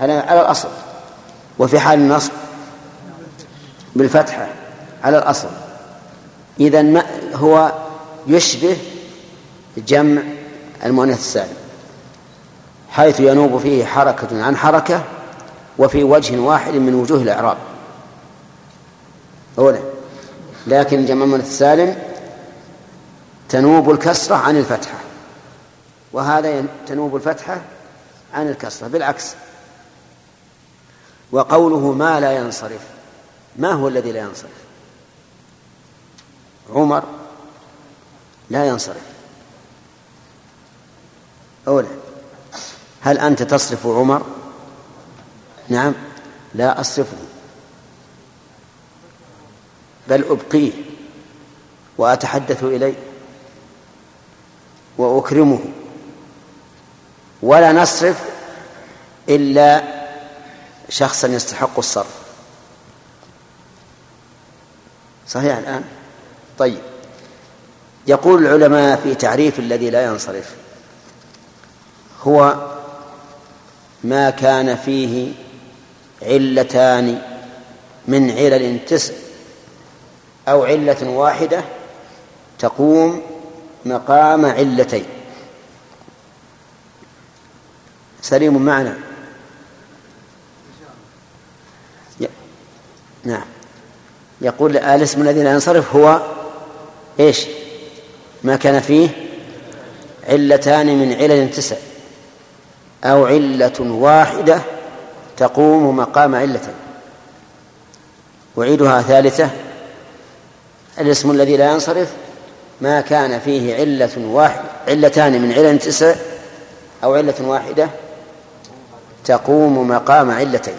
على الأصل. وفي حال النصب بالفتحة على الأصل. إذا ما هو يشبه جمع المؤنث السالم حيث ينوب فيه حركة عن حركة وفي وجه واحد من وجوه الإعراب. أولا لكن جمع المؤنث السالم تنوب الكسرة عن الفتحة وهذا تنوب الفتحة عن الكسرة بالعكس. وقوله ما لا ينصرف ما هو الذي لا ينصرف؟ عمر لا ينصرف. أولا هل أنت تصرف عمر؟ نعم لا أصرفه. بل أبقيه وأتحدث إليه وأكرمه. ولا نصرف إلا شخصا يستحق الصرف. صحيح الآن؟ طيب. يقول العلماء في تعريف الذي لا ينصرف هو ما كان فيه علتان من علل تسع أو علة واحدة تقوم مقام علتين. سليم معنا؟ نعم. يقول الاسم الذي لا ينصرف هو إيش؟ ما كان فيه علتان من علل تسع. أو علة واحدة تقوم مقام علة. أعيدها ثالثة. الاسم الذي لا ينصرف ما كان فيه علة واحد علتان من علل تسع أو علة واحدة تقوم مقام علتين.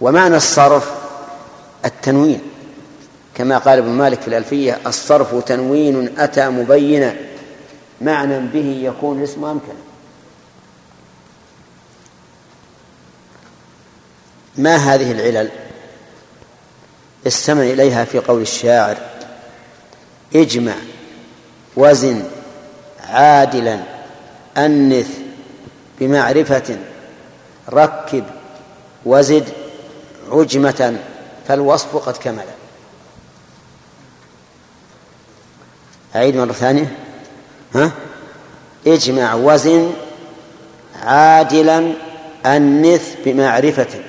ومعنى الصرف التنوين. كما قال ابن مالك في الألفية الصرف تنوين أتى مبينا. معنى به يكون الاسم أمكن ما هذه العلل؟ استمع إليها في قول الشاعر. اجمع وزن عادلا أنث بمعرفة ركب وزد عجمة فالوصف قد كمل. أعيد مرة ثانية. ها؟ اجمع وزن عادلا أنث بمعرفة.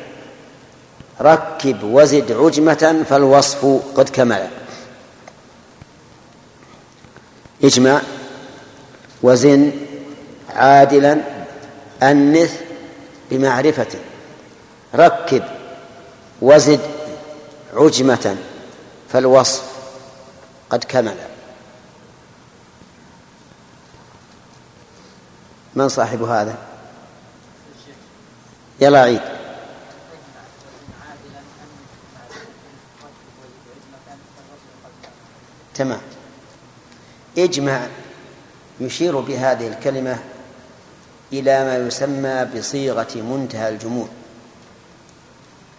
ركب وزد عجمة فالوصف قد كمل. اجمع وزن عادلا أنث بمعرفة. ركب وزد عجمة فالوصف قد كمل. من صاحب هذا؟ يلا عيد. تمام. اجمع يشير بهذه الكلمة إلى ما يسمى بصيغة منتهى الجموع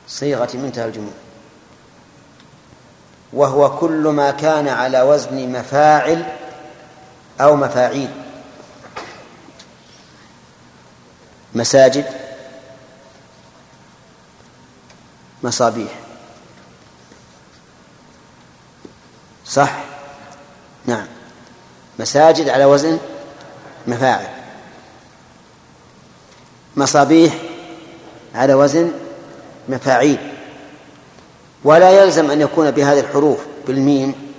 صيغة منتهى الجموع وهو كل ما كان على وزن مفاعل أو مفاعيل. مساجد مصابيح. صح؟ نعم. مساجد على وزن مفاعل. مصابيح على وزن مفاعيل. ولا يلزم أن يكون بهذه الحروف بالميم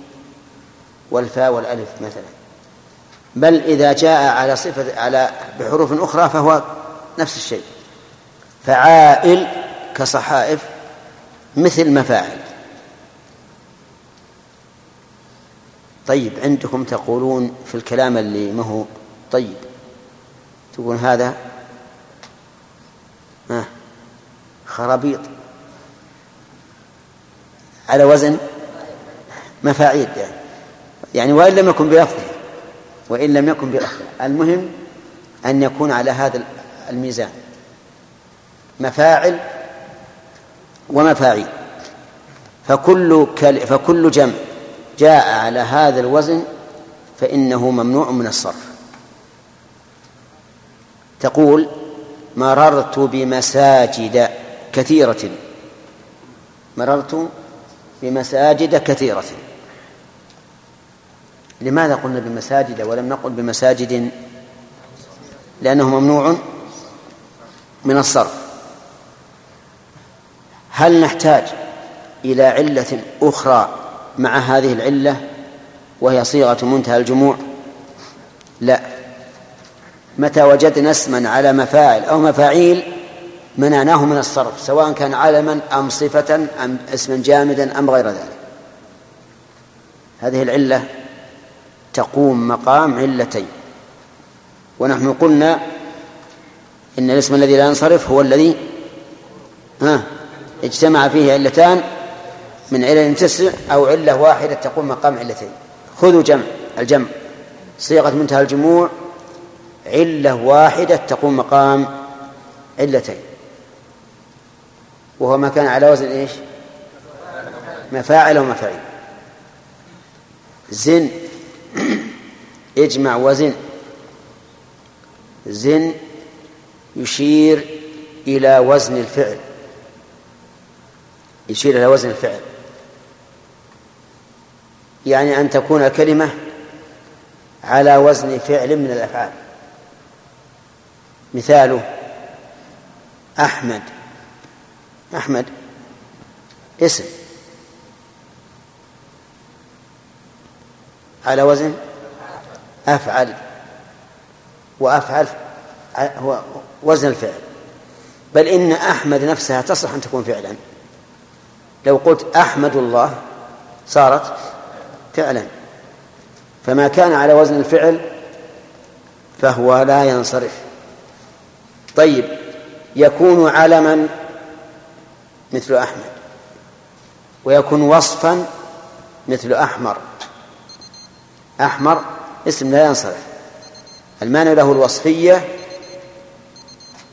والفاء والألف مثلا. بل إذا جاء على صفة على بحروف أخرى فهو نفس الشيء. فعائل كصحائف مثل مفاعل. طيب عندكم تقولون في الكلام اللي ما هو طيب. تقول هذا خرابيط. على وزن مفاعيل يعني. يعني وإن لم يكن بلفظه وإن لم يكن بلفظه. المهم أن يكون على هذا الميزان. مفاعل ومفاعيل. فكل كل فكل جمع جاء على هذا الوزن فإنه ممنوع من الصرف. تقول مررت بمساجد كثيرة. مررت بمساجد كثيرة. لماذا قلنا بمساجد ولم نقل بمساجد؟ لأنه ممنوع من الصرف. هل نحتاج إلى علة أخرى مع هذه العلة وهي صيغة منتهى الجموع؟ لا. متى وجدنا اسما على مفاعل أو مفاعيل منعناه من الصرف سواء كان علما أم صفة أم اسما جامدا أم غير ذلك. هذه العلة تقوم مقام علتين. ونحن قلنا إن الاسم الذي لا ينصرف هو الذي ها اجتمع فيه علتان من علل تسع أو علة واحدة تقوم مقام علتين. خذوا جمع الجمع. صيغة منتهى الجموع علة واحدة تقوم مقام علتين. وهو ما كان على وزن إيش؟ مفاعل ومفاعيل زن اجمع وزن. زن يشير إلى وزن الفعل. يشير إلى وزن الفعل. يعني أن تكون الكلمة على وزن فعل من الأفعال. مثاله أحمد. أحمد اسم. على وزن أفعل. وأفعل هو وزن الفعل. بل إن أحمد نفسها تصلح أن تكون فعلا. لو قلت أحمد الله صارت فعلا. فما كان على وزن الفعل فهو لا ينصرف. طيب يكون علما مثل أحمد. ويكون وصفا مثل أحمر. أحمر اسم لا ينصرف. المانع له الوصفية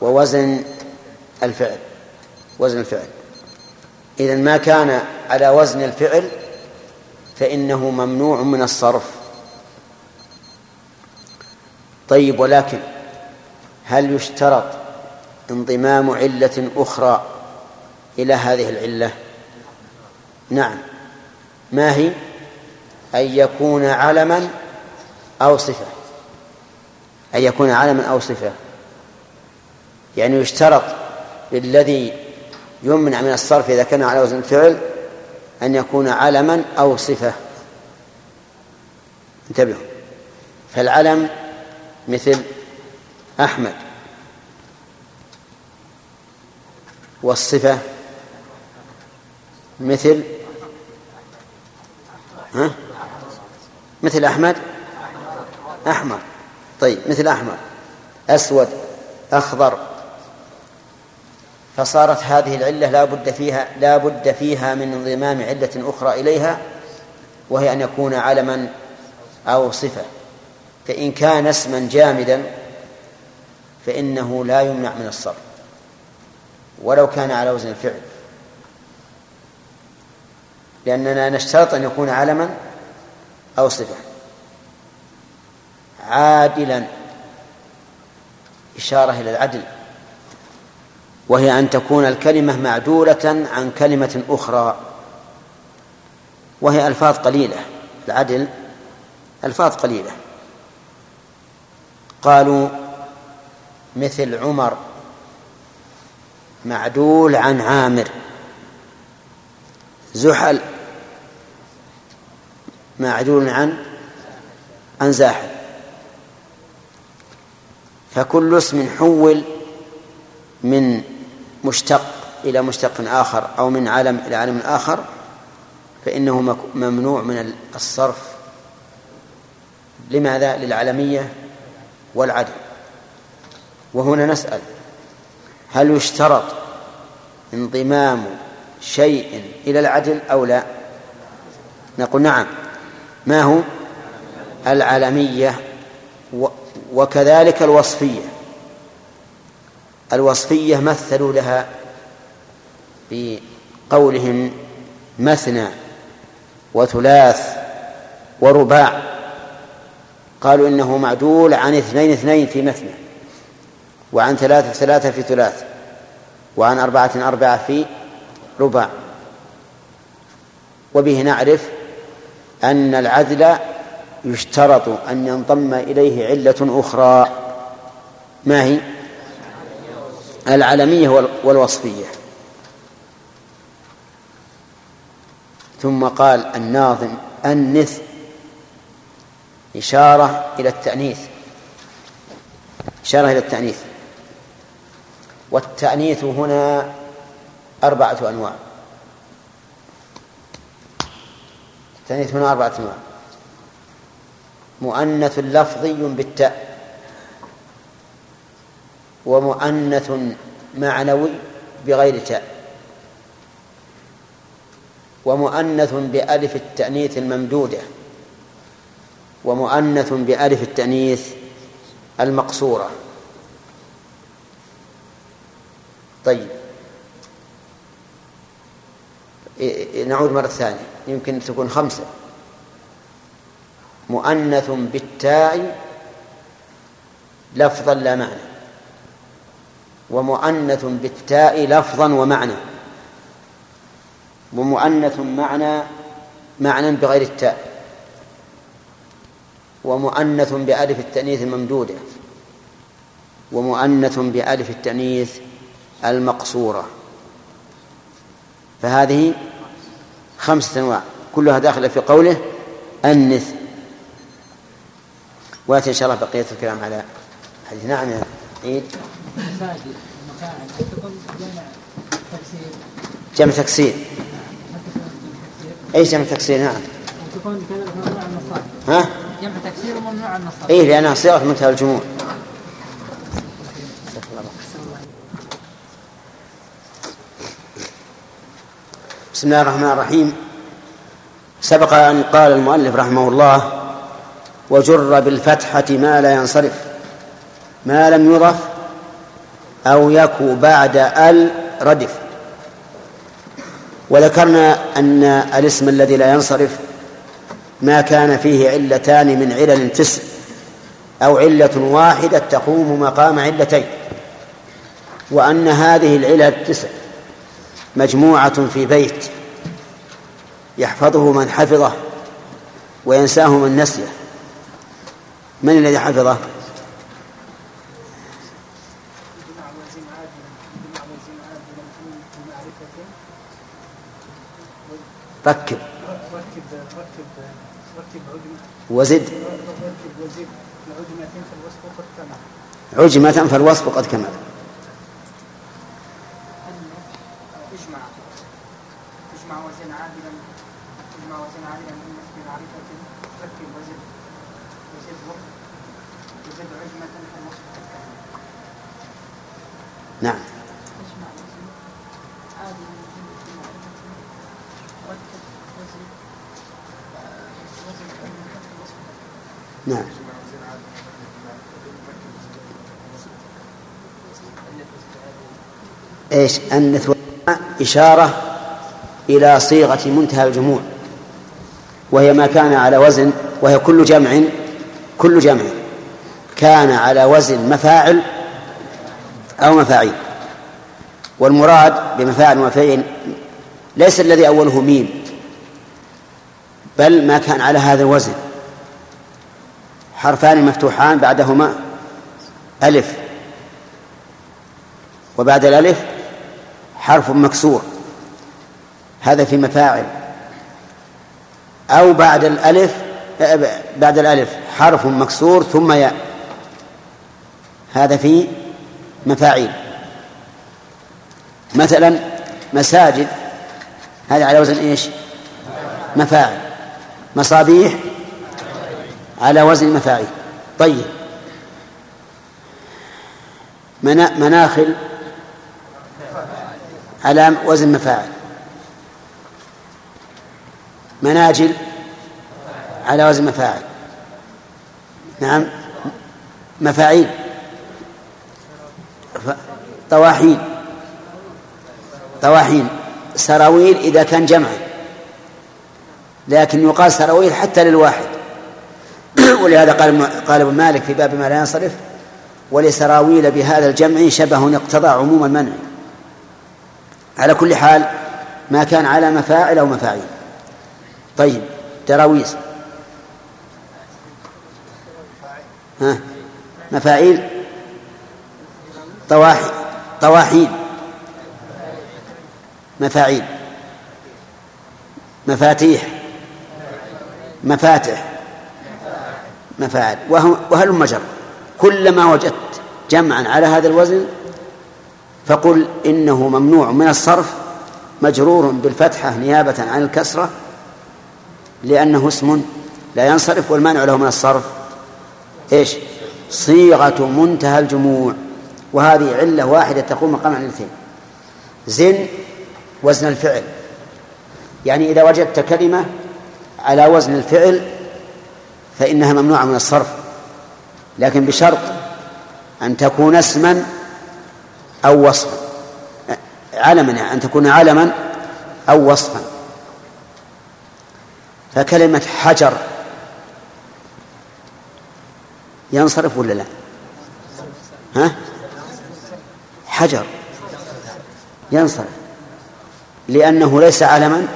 ووزن الفعل وزن الفعل. إذا ما كان على وزن الفعل فإنه ممنوع من الصرف. طيب ولكن هل يشترط انضمام علة أخرى إلى هذه العلة؟ نعم. ما هي؟ أن يكون علما أو صفة. أن يكون علما أو صفة. يعني يشترط للذي يمنع من الصرف إذا كان على وزن الفعل أن يكون علما أو صفة. انتبهوا. فالعلم مثل أحمد. والصفة مثل ها؟ مثل أحمد؟ أحمر طيب مثل أحمر أسود أخضر فصارت هذه العلة لا بد فيها لا بد فيها من انضمام علة أخرى إليها وهي أن يكون علما أو صفة. فإن كان اسما جامدا فإنه لا يمنع من الصرف ولو كان على وزن الفعل. لأننا نشترط أن يكون علما أو صفة. عادلا إشارة إلى العدل. وهي أن تكون الكلمة معدولة عن كلمة أخرى. وهي ألفاظ قليلة العدل ألفاظ قليلة. قالوا مثل عمر معدول عن عامر. زحل معدول عن عن زاحل. فكل اسم حول من مشتق إلى مشتق آخر أو من علم إلى علم آخر فإنه ممنوع من الصرف. لماذا؟ للعلمية والعدل. وهنا نسأل هل يشترط انضمام شيء إلى العدل أو لا؟ نقول نعم. ما هو؟ العلمية وكذلك الوصفية. الوصفية مثلوا لها بقولهم مثنى وثلاث ورباع. قالوا إنه معدول عن اثنين اثنين في مثنى وعن ثلاثة ثلاثة في ثلاث وعن أربعة أربعة في رباع. وبه نعرف أن العدل يشترط أن ينضم إليه علة أخرى. ما هي؟ العلمية والوصفية. ثم قال الناظم أنث إشارة إلى التأنيث. إشارة إلى التأنيث. والتأنيث هنا أربعة أنواع. التأنيث هنا أربعة أنواع. مؤنث لفظي بالتاء. ومؤنث معنوي بغير تاء. ومؤنث بألف التأنيث الممدودة. ومؤنث بألف التأنيث المقصورة. طيب. نعود مرة ثانية. يمكن تكون خمسة. مؤنث بالتاء لفظا لا معنى. ومؤنث بالتاء لفظا ومعنى. ومؤنث معنى معنى بغير التاء. ومؤنث بألف التأنيث الممدودة. ومؤنث بألف التأنيث المقصورة. فهذه خمسة أنواع. كلها داخلة في قوله أنث. ويأتي إن شاء الله بقية الكلام على حديث نعم عيد. جمع تكسير. إيش جمع تكسير؟ نعم. ها؟ جمع تكسير وممنوع عن النصب اي لانها صيغه منتهى الجموع. بسم الله الرحمن الرحيم. سبق أن قال المؤلف رحمه الله وجر بالفتحة ما لا ينصرف ما لم يضف أو يكو بعد ال ردف. وذكرنا أن الاسم الذي لا ينصرف ما كان فيه علتان من علل تسع أو علة واحدة تقوم مقام علتين وأن هذه العلل التسع مجموعة في بيت يحفظه من حفظه وينساه من نسيه. من الذي حفظه؟ ركب. وزد. عجمة فالوصف قد كمل. اجمع. اجمع وزن عادلا. اجمع وزن عادلا من معرفة ركب وزد. وزد وقت وزد عجمة فالوصف قد كمل. نعم. نعم. إيش؟ أنث إشارة إلى صيغة منتهى الجموع. وهي ما كان على وزن وهي كل جمع كل جمع كان على وزن مفاعل أو مفاعيل. والمراد بمفاعل ومفاعيل ليس الذي أوله ميم بل ما كان على هذا الوزن. حرفان مفتوحان بعدهما ألف. وبعد الألف حرف مكسور. هذا في مفاعل. أو بعد الألف بعد الألف حرف مكسور ثم ياء. هذا في مفاعيل. مثلا مساجد. هذا على وزن إيش؟ مفاعل. مصابيح على وزن مفاعيل طيب. منا مناخل على وزن مفاعل. مناجل على وزن مفاعل. نعم. مفاعيل. طواحين. طواحين. سراويل إذا كان جمعا لكن يقال سراويل حتى للواحد. ولهذا قال قال ابن مالك في باب ما لا ينصرف ولسراويل بهذا الجمع شبه اقتضى عموم المنع. على كل حال ما كان على مفاعل أو مفاعيل. طيب دراويس ها؟ مفاعيل؟ طواحي طواحين. مفاعيل مفاتيح مفاتح مفاعل وهل مجر كلما وجدت جمعا على هذا الوزن فقل إنه ممنوع من الصرف مجرور بالفتحة نيابة عن الكسرة لأنه اسم لا ينصرف والمانع له من الصرف. إيش؟ صيغة منتهى الجموع وهذه علة واحدة تقوم مقام علتين زن وزن الفعل. يعني إذا وجدت كلمة على وزن الفعل فإنها ممنوعة من الصرف. لكن بشرط أن تكون اسما أو وصفا. علما أن تكون علما أو وصفا. فكلمة حجر ينصرف ولا لا؟ ها؟ حجر ينصرف. لأنه ليس علما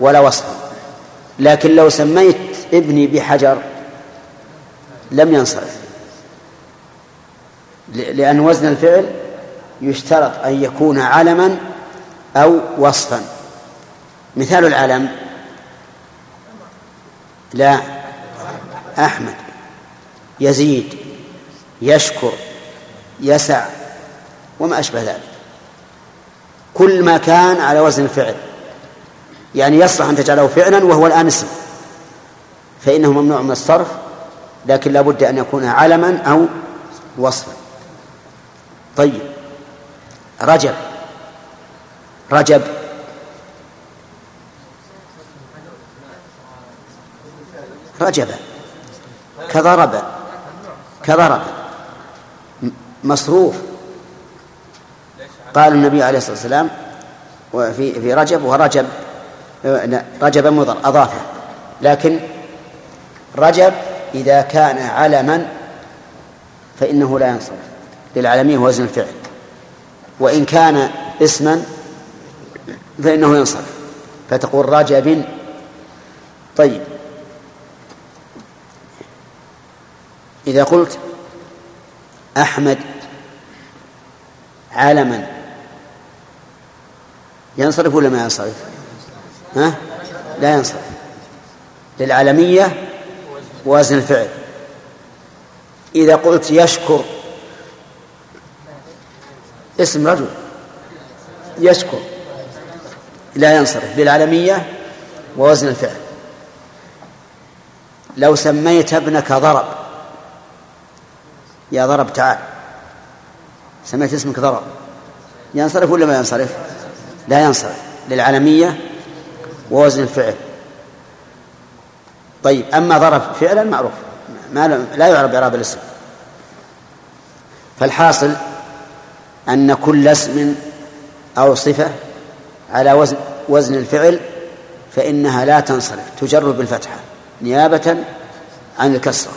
ولا وصفا. لكن لو سميت ابني بحجر لم ينصرف. لأن وزن الفعل يشترط أن يكون علما أو وصفا. مثال العلم لا أحمد. يزيد يشكر يسع وما أشبه ذلك. كل ما كان على وزن الفعل. يعني يصلح أن تجعله فعلا وهو الآن اسم. فإنه ممنوع من الصرف لكن لا بد أن يكون علما أو وصفا. طيب. رجب. رجب. رجب. كضرب. كضرب. مصروف. قال النبي عليه الصلاة والسلام وفي في رجب ورجب رجب مضر أضافه. لكن رجب إذا كان علما فإنه لا ينصرف. للعالمية وزن الفعل. وإن كان اسما فإنه ينصرف. فتقول رجب طيب. إذا قلت أحمد علما ينصرف ولا ما ينصرف؟ ها؟ لا ينصرف. للعالمية وزن الفعل. إذا قلت يشكر اسم رجل. يشكر. لا ينصرف. للعالمية ووزن الفعل. لو سميت ابنك ضرب. يا ضرب تعال. سميت اسمك ضرب. ينصرف ولا ما ينصرف؟ لا ينصرف للعالمية ووزن الفعل. طيب أما ضرب فعلا معروف ما لا يعرف إعراب الاسم. فالحاصل أن كل اسم أو صفة على وزن وزن الفعل فإنها لا تنصرف تجر بالفتحة نيابة عن الكسرة.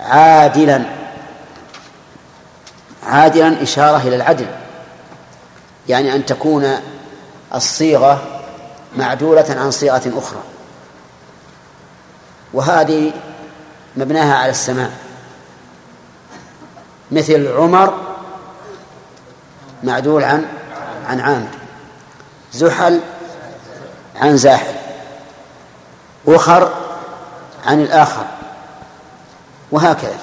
عادلا عادلا إشارة إلى العدل. يعني أن تكون الصيغة معدولة عن صيغة أخرى. وهذه مبناها على السماء. مثل عمر معدول عن عن عامر زحل عن زاحل وخر عن الآخر وهكذا.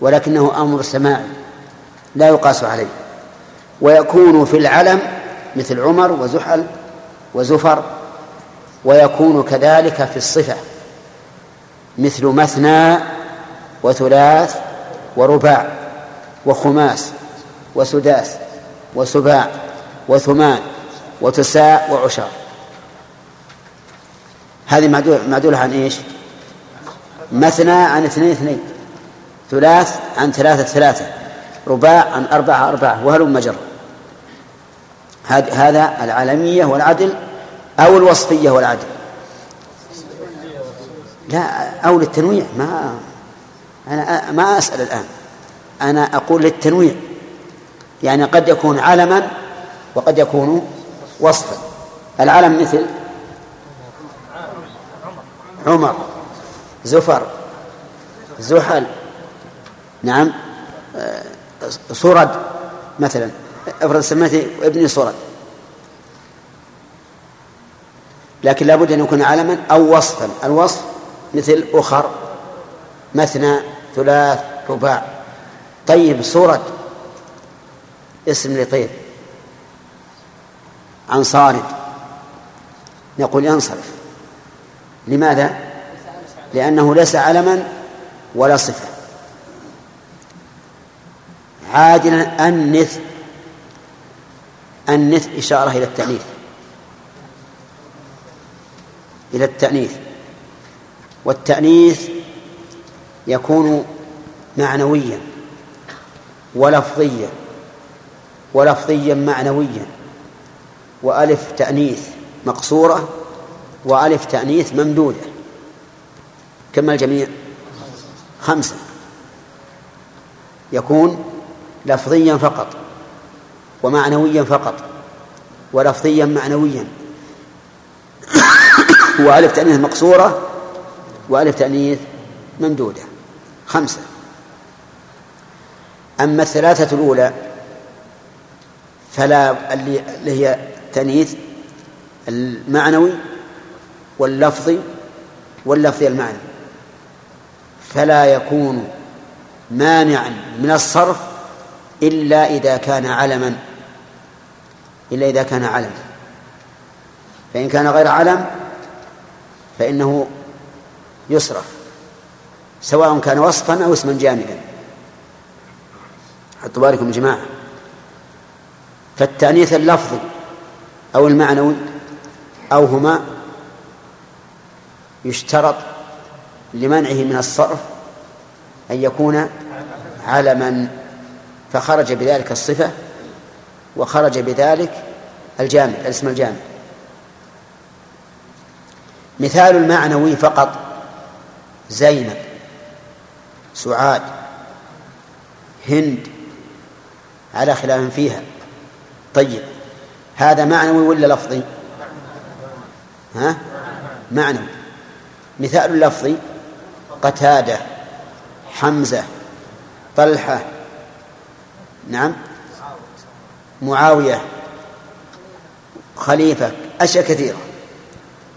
ولكنه أمر سماعي لا يقاس عليه. ويكون في العلم مثل عمر وزحل وزفر ويكون كذلك في الصفة مثل مثنى وثلاث ورباع وخماس وسداس وسباع وثمان وتساء وعشار هذه معدولة عن إيش؟ مثنى عن اثنين اثنين ثلاث عن ثلاثة ثلاثة رباع عن أربعة أربعة وهلم مجر هذا العالمية والعدل أو الوصفية والعدل. لا أو للتنويع. ما أنا ما أسأل الآن. أنا أقول للتنويع. يعني قد يكون علما وقد يكون وصفا. العلم مثل عمر زفر زحل نعم صرد مثلا. افرض سميته ابني صرد لكن لابد أن يكون علما أو وصفا. الوصف مثل أخر مثنى ثلاث رباع. طيب صرد اسم لطير عن صارد نقول ينصرف. لماذا؟ لأنه ليس علما ولا صفة. عادلا أنث أنث إشارة إلى التأنيث. إلى التأنيث. والتأنيث يكون معنويا ولفظيا ولفظيا معنويا. وألف تأنيث مقصورة وألف تأنيث ممدودة. كم الجميع؟ خمسة. يكون لفظيا فقط. ومعنويا فقط ولفظيا معنويا. وألف تأنيث مقصورة وألف تأنيث ممدودة. خمسة. أما الثلاثة الأولى فلا اللي هي تأنيث المعنوي واللفظي واللفظي المعنوي. فلا يكون مانعا من الصرف إلا إذا كان علما. إلا إذا كان علما فإن كان غير علم فإنه يصرف سواء كان وصفا أو اسما جامدا حطوا بالكم جماعة. فالتأنيث اللفظي أو المعنوي أو هما يشترط لمنعه من الصرف أن يكون علما. فخرج بذلك الصفة وخرج بذلك الجامد الاسم الجامد مثال المعنوي فقط زينب سعاد هند على خلاف فيها. طيب هذا معنوي ولا لفظي؟ ها؟ معنوي. مثال اللفظي قتادة حمزة طلحة. نعم؟ معاوية خليفة أشياء كثيرة.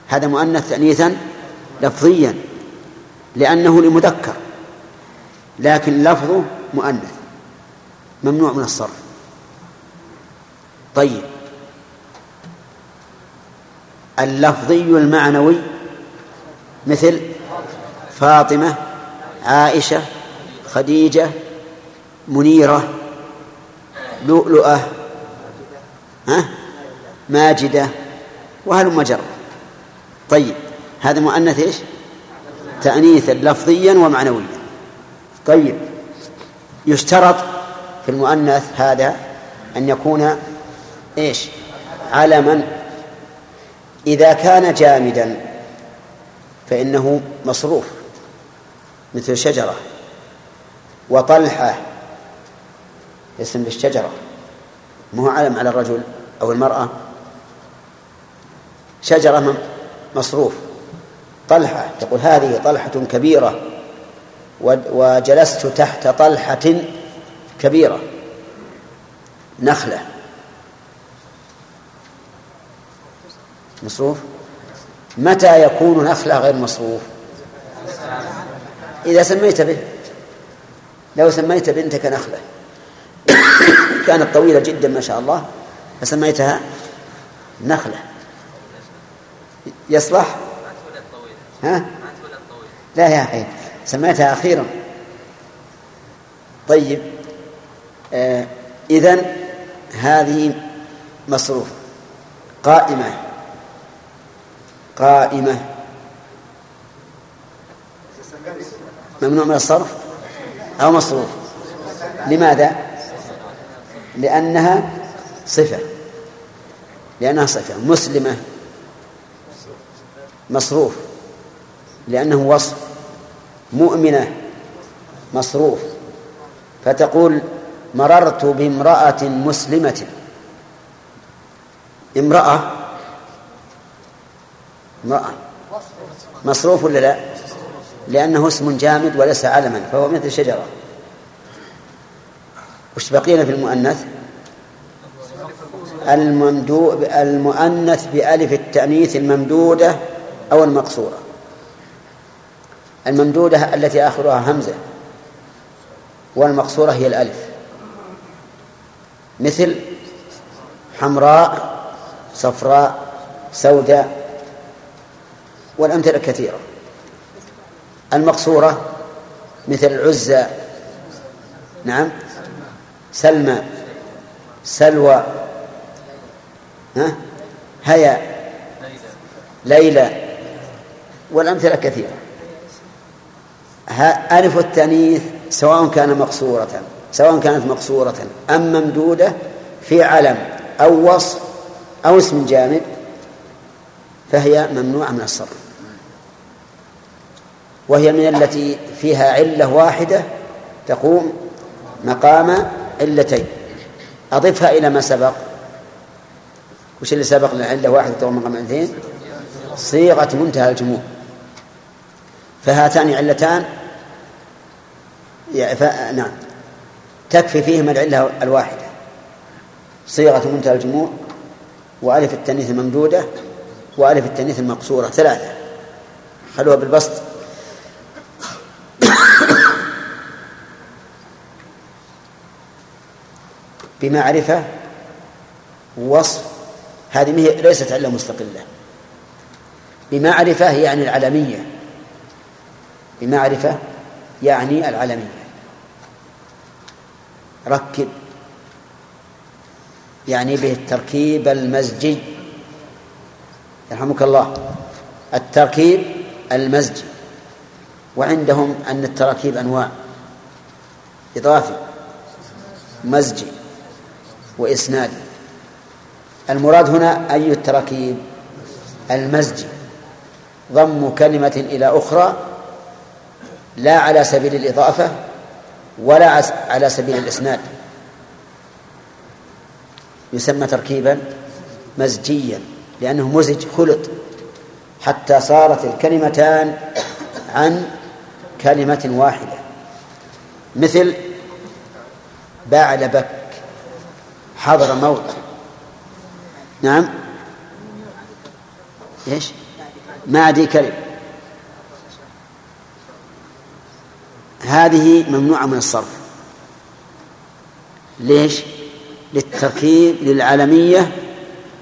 هذا مؤنث تأنيثا لفظيا لأنه لمذكر لكن لفظه مؤنث ممنوع من الصرف. طيب. اللفظي المعنوي مثل فاطمة عائشة خديجة منيرة لؤلؤة ها؟ ماجدة. وهلم جر طيب هذا مؤنث إيش؟ تأنيثا لفظيا ومعنويا. طيب يشترط في المؤنث هذا أن يكون إيش؟ علما إذا كان جامدا فإنه مصروف مثل شجرة وطلحة اسم للشجرة ما هو علم على الرجل. أو المرأة. شجرة مصروف. طلحة تقول هذه طلحة كبيرة. وجلست تحت طلحة كبيرة. نخلة. مصروف؟ متى يكون نخلة غير مصروف؟ إذا سميت به. لو سميت بنتك نخلة. كانت طويلة جدا ما شاء الله. فسميتها نخلة. يصلح؟ ها؟ لا يا أخي سميتها أخيرا. طيب آه إذن هذه مصروف. قائمة. قائمة. ممنوع من الصرف؟ أو مصروف؟ لماذا؟ لأنها صفة. لأنها صفة مسلمة. مصروف. لأنه وصف. مؤمنة. مصروف. فتقول مررت بامرأة مسلمة. امرأة. امرأة. مصروف ولا لا؟ لأنه اسم جامد وليس علما فهو مثل شجرة. وش بقينا في المؤنث؟ المؤنث بألف التأنيث الممدودة أو المقصورة. الممدودة التي آخرها همزة والمقصورة هي الألف. مثل حمراء صفراء سوداء والأمثلة كثيرة. المقصورة مثل العزى نعم سلمى سلوى ها؟ هيا. ليلى. والأمثلة كثيرة. ألف التأنيث سواء كان مقصورة سواء كانت مقصورة أم ممدودة في علم أو وصف أو اسم جامد فهي ممنوعة من الصرف وهي من التي فيها علة واحدة تقوم مقام علتين. أضفها إلى ما سبق. وش اللي سبق للعلة واحدة تقوم مقام علتين صيغة منتهى الجموع. فهاتان علتان نعم. تكفي فيهما العلة الواحدة. صيغة منتهى الجموع وألف التأنيث الممدودة وألف التأنيث المقصورة. ثلاثة. خلوها بالبسط. بمعرفة وصف هذه ليست علة مستقلة. بمعرفة يعني العلمية. بمعرفة يعني العلمية. ركب. يعني به التركيب المزجي. يرحمك الله. التركيب المزجي. وعندهم أن التراكيب أنواع. إضافي. مزجي. وإسنادي. المراد هنا أي التراكيب؟ المزجي ضم كلمة إلى أخرى لا على سبيل الإضافة ولا على سبيل الإسناد. يسمى تركيبا مزجيا لأنه مزج خلط. حتى صارت الكلمتان عن كلمة واحدة. مثل بعلبك حضر موت. نعم. إيش؟ معدي كلب هذه ممنوعة من الصرف. ليش؟ للتركيب للعالمية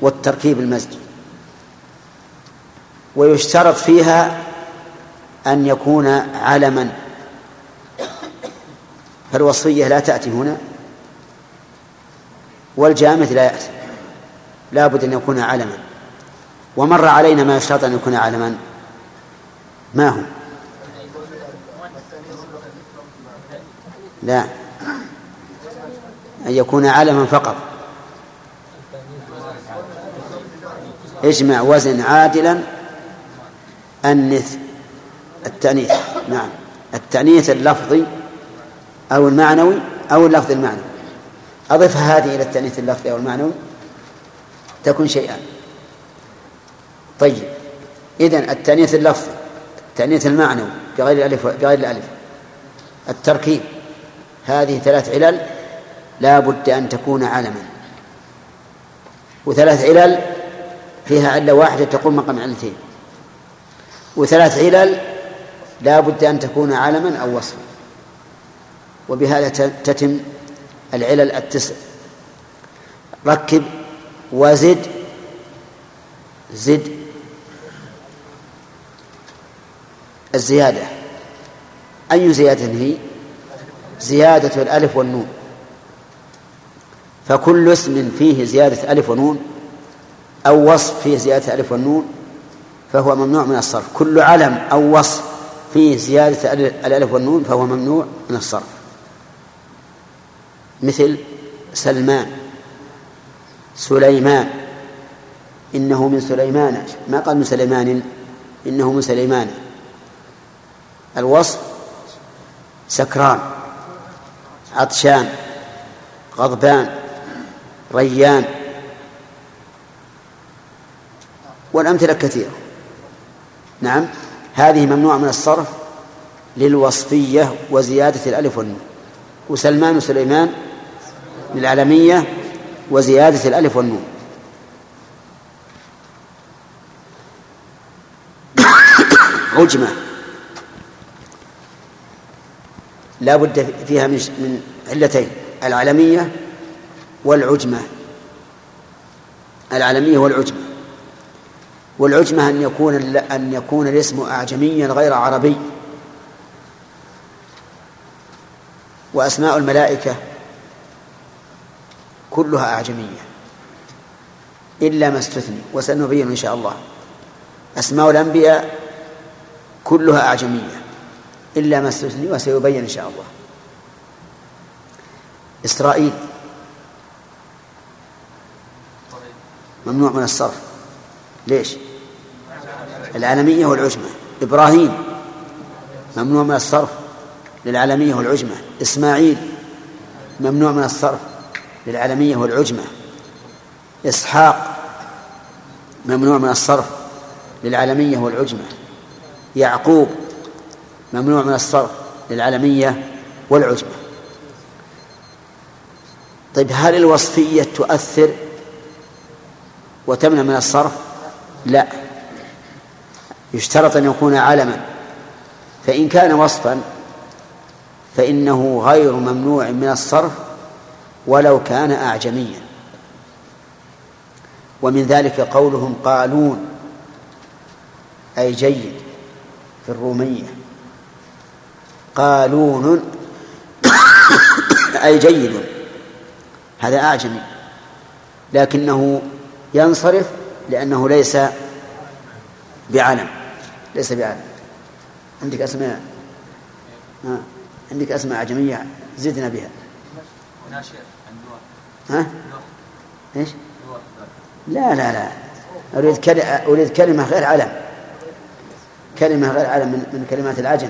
والتركيب المزجي ويشترط فيها أن يكون علما. فالوصفية لا تأتي هنا. والجامد لا يأتي. لا بد أن يكون علما. ومر علينا ما يشترط أن يكون علما. ما هو؟ لا. أن يكون علما فقط. اجمع وزن عادلا. أنث التأنيث. نعم. التأنيث اللفظي أو المعنوي أو اللفظ المعنوي. أضف هذه إلى التأنيث اللفظي أو المعنوي. تكون شيئا. طيب. إذن التأنيث اللفظي التأنيث المعنوي بغير الألف بغير الألف. التركيب. هذه ثلاث علل لا بد أن تكون علما وثلاث علل فيها علة واحدة تقوم مقام علتين. وثلاث علل لا بد أن تكون علما أو وصفا. وبهذا تتم العلل التسع. ركب وزد زد. الزيادة. أي زيادة هي؟ زيادة الألف والنون. فكل اسم فيه زيادة ألف ونون أو وصف فيه زيادة ألف والنون فهو ممنوع من الصرف. كل علم أو وصف فيه زيادة الألف والنون فهو ممنوع من الصرف. مثل سلمان. سليمان. إنه من سليمان. ما قال من سليمان؟ إنه من سليمان. الوصف سكران عطشان غضبان ريان. والأمثلة كثيرة. نعم. هذه ممنوعة من الصرف للوصفية وزيادة الألف والنون. وسلمان وسليمان للعالمية وزيادة الألف والنون. عجمة. لا بد فيها من علتين العلمية والعجمة. العلمية والعجمة. والعجمة أن يكون أن يكون الاسم أعجميا غير عربي. وأسماء الملائكة كلها أعجمية. إلا ما استثني وسنبين إن شاء الله. أسماء الأنبياء كلها أعجمية. إلا ما استثني وسيبين إن شاء الله. إسرائيل. ممنوع من الصرف. ليش؟ العالمية والعجمة. إبراهيم. ممنوع من الصرف. للعالمية والعجمة. إسماعيل. ممنوع من الصرف. للعالمية والعجمة. إسحاق ممنوع من الصرف للعالمية والعجمة. يعقوب ممنوع من الصرف للعالمية والعجمة. طيب هل الوصفية تؤثر وتمنع من الصرف؟ لا. يشترط أن يكون علما. فإن كان وصفا فإنه غير ممنوع من الصرف ولو كان أعجميا. ومن ذلك قولهم قالون أي جيد في الرومية. قالون أي جيد هذا أعجمي. لكنه ينصرف لأنه ليس بعلم. ليس بعلم. عندك أسماء؟ عندك أسماء أعجمية زدنا بها. ها؟ إيش؟ لا لا لا أريد كلمة غير علم كلمة غير علم من كلمات العجم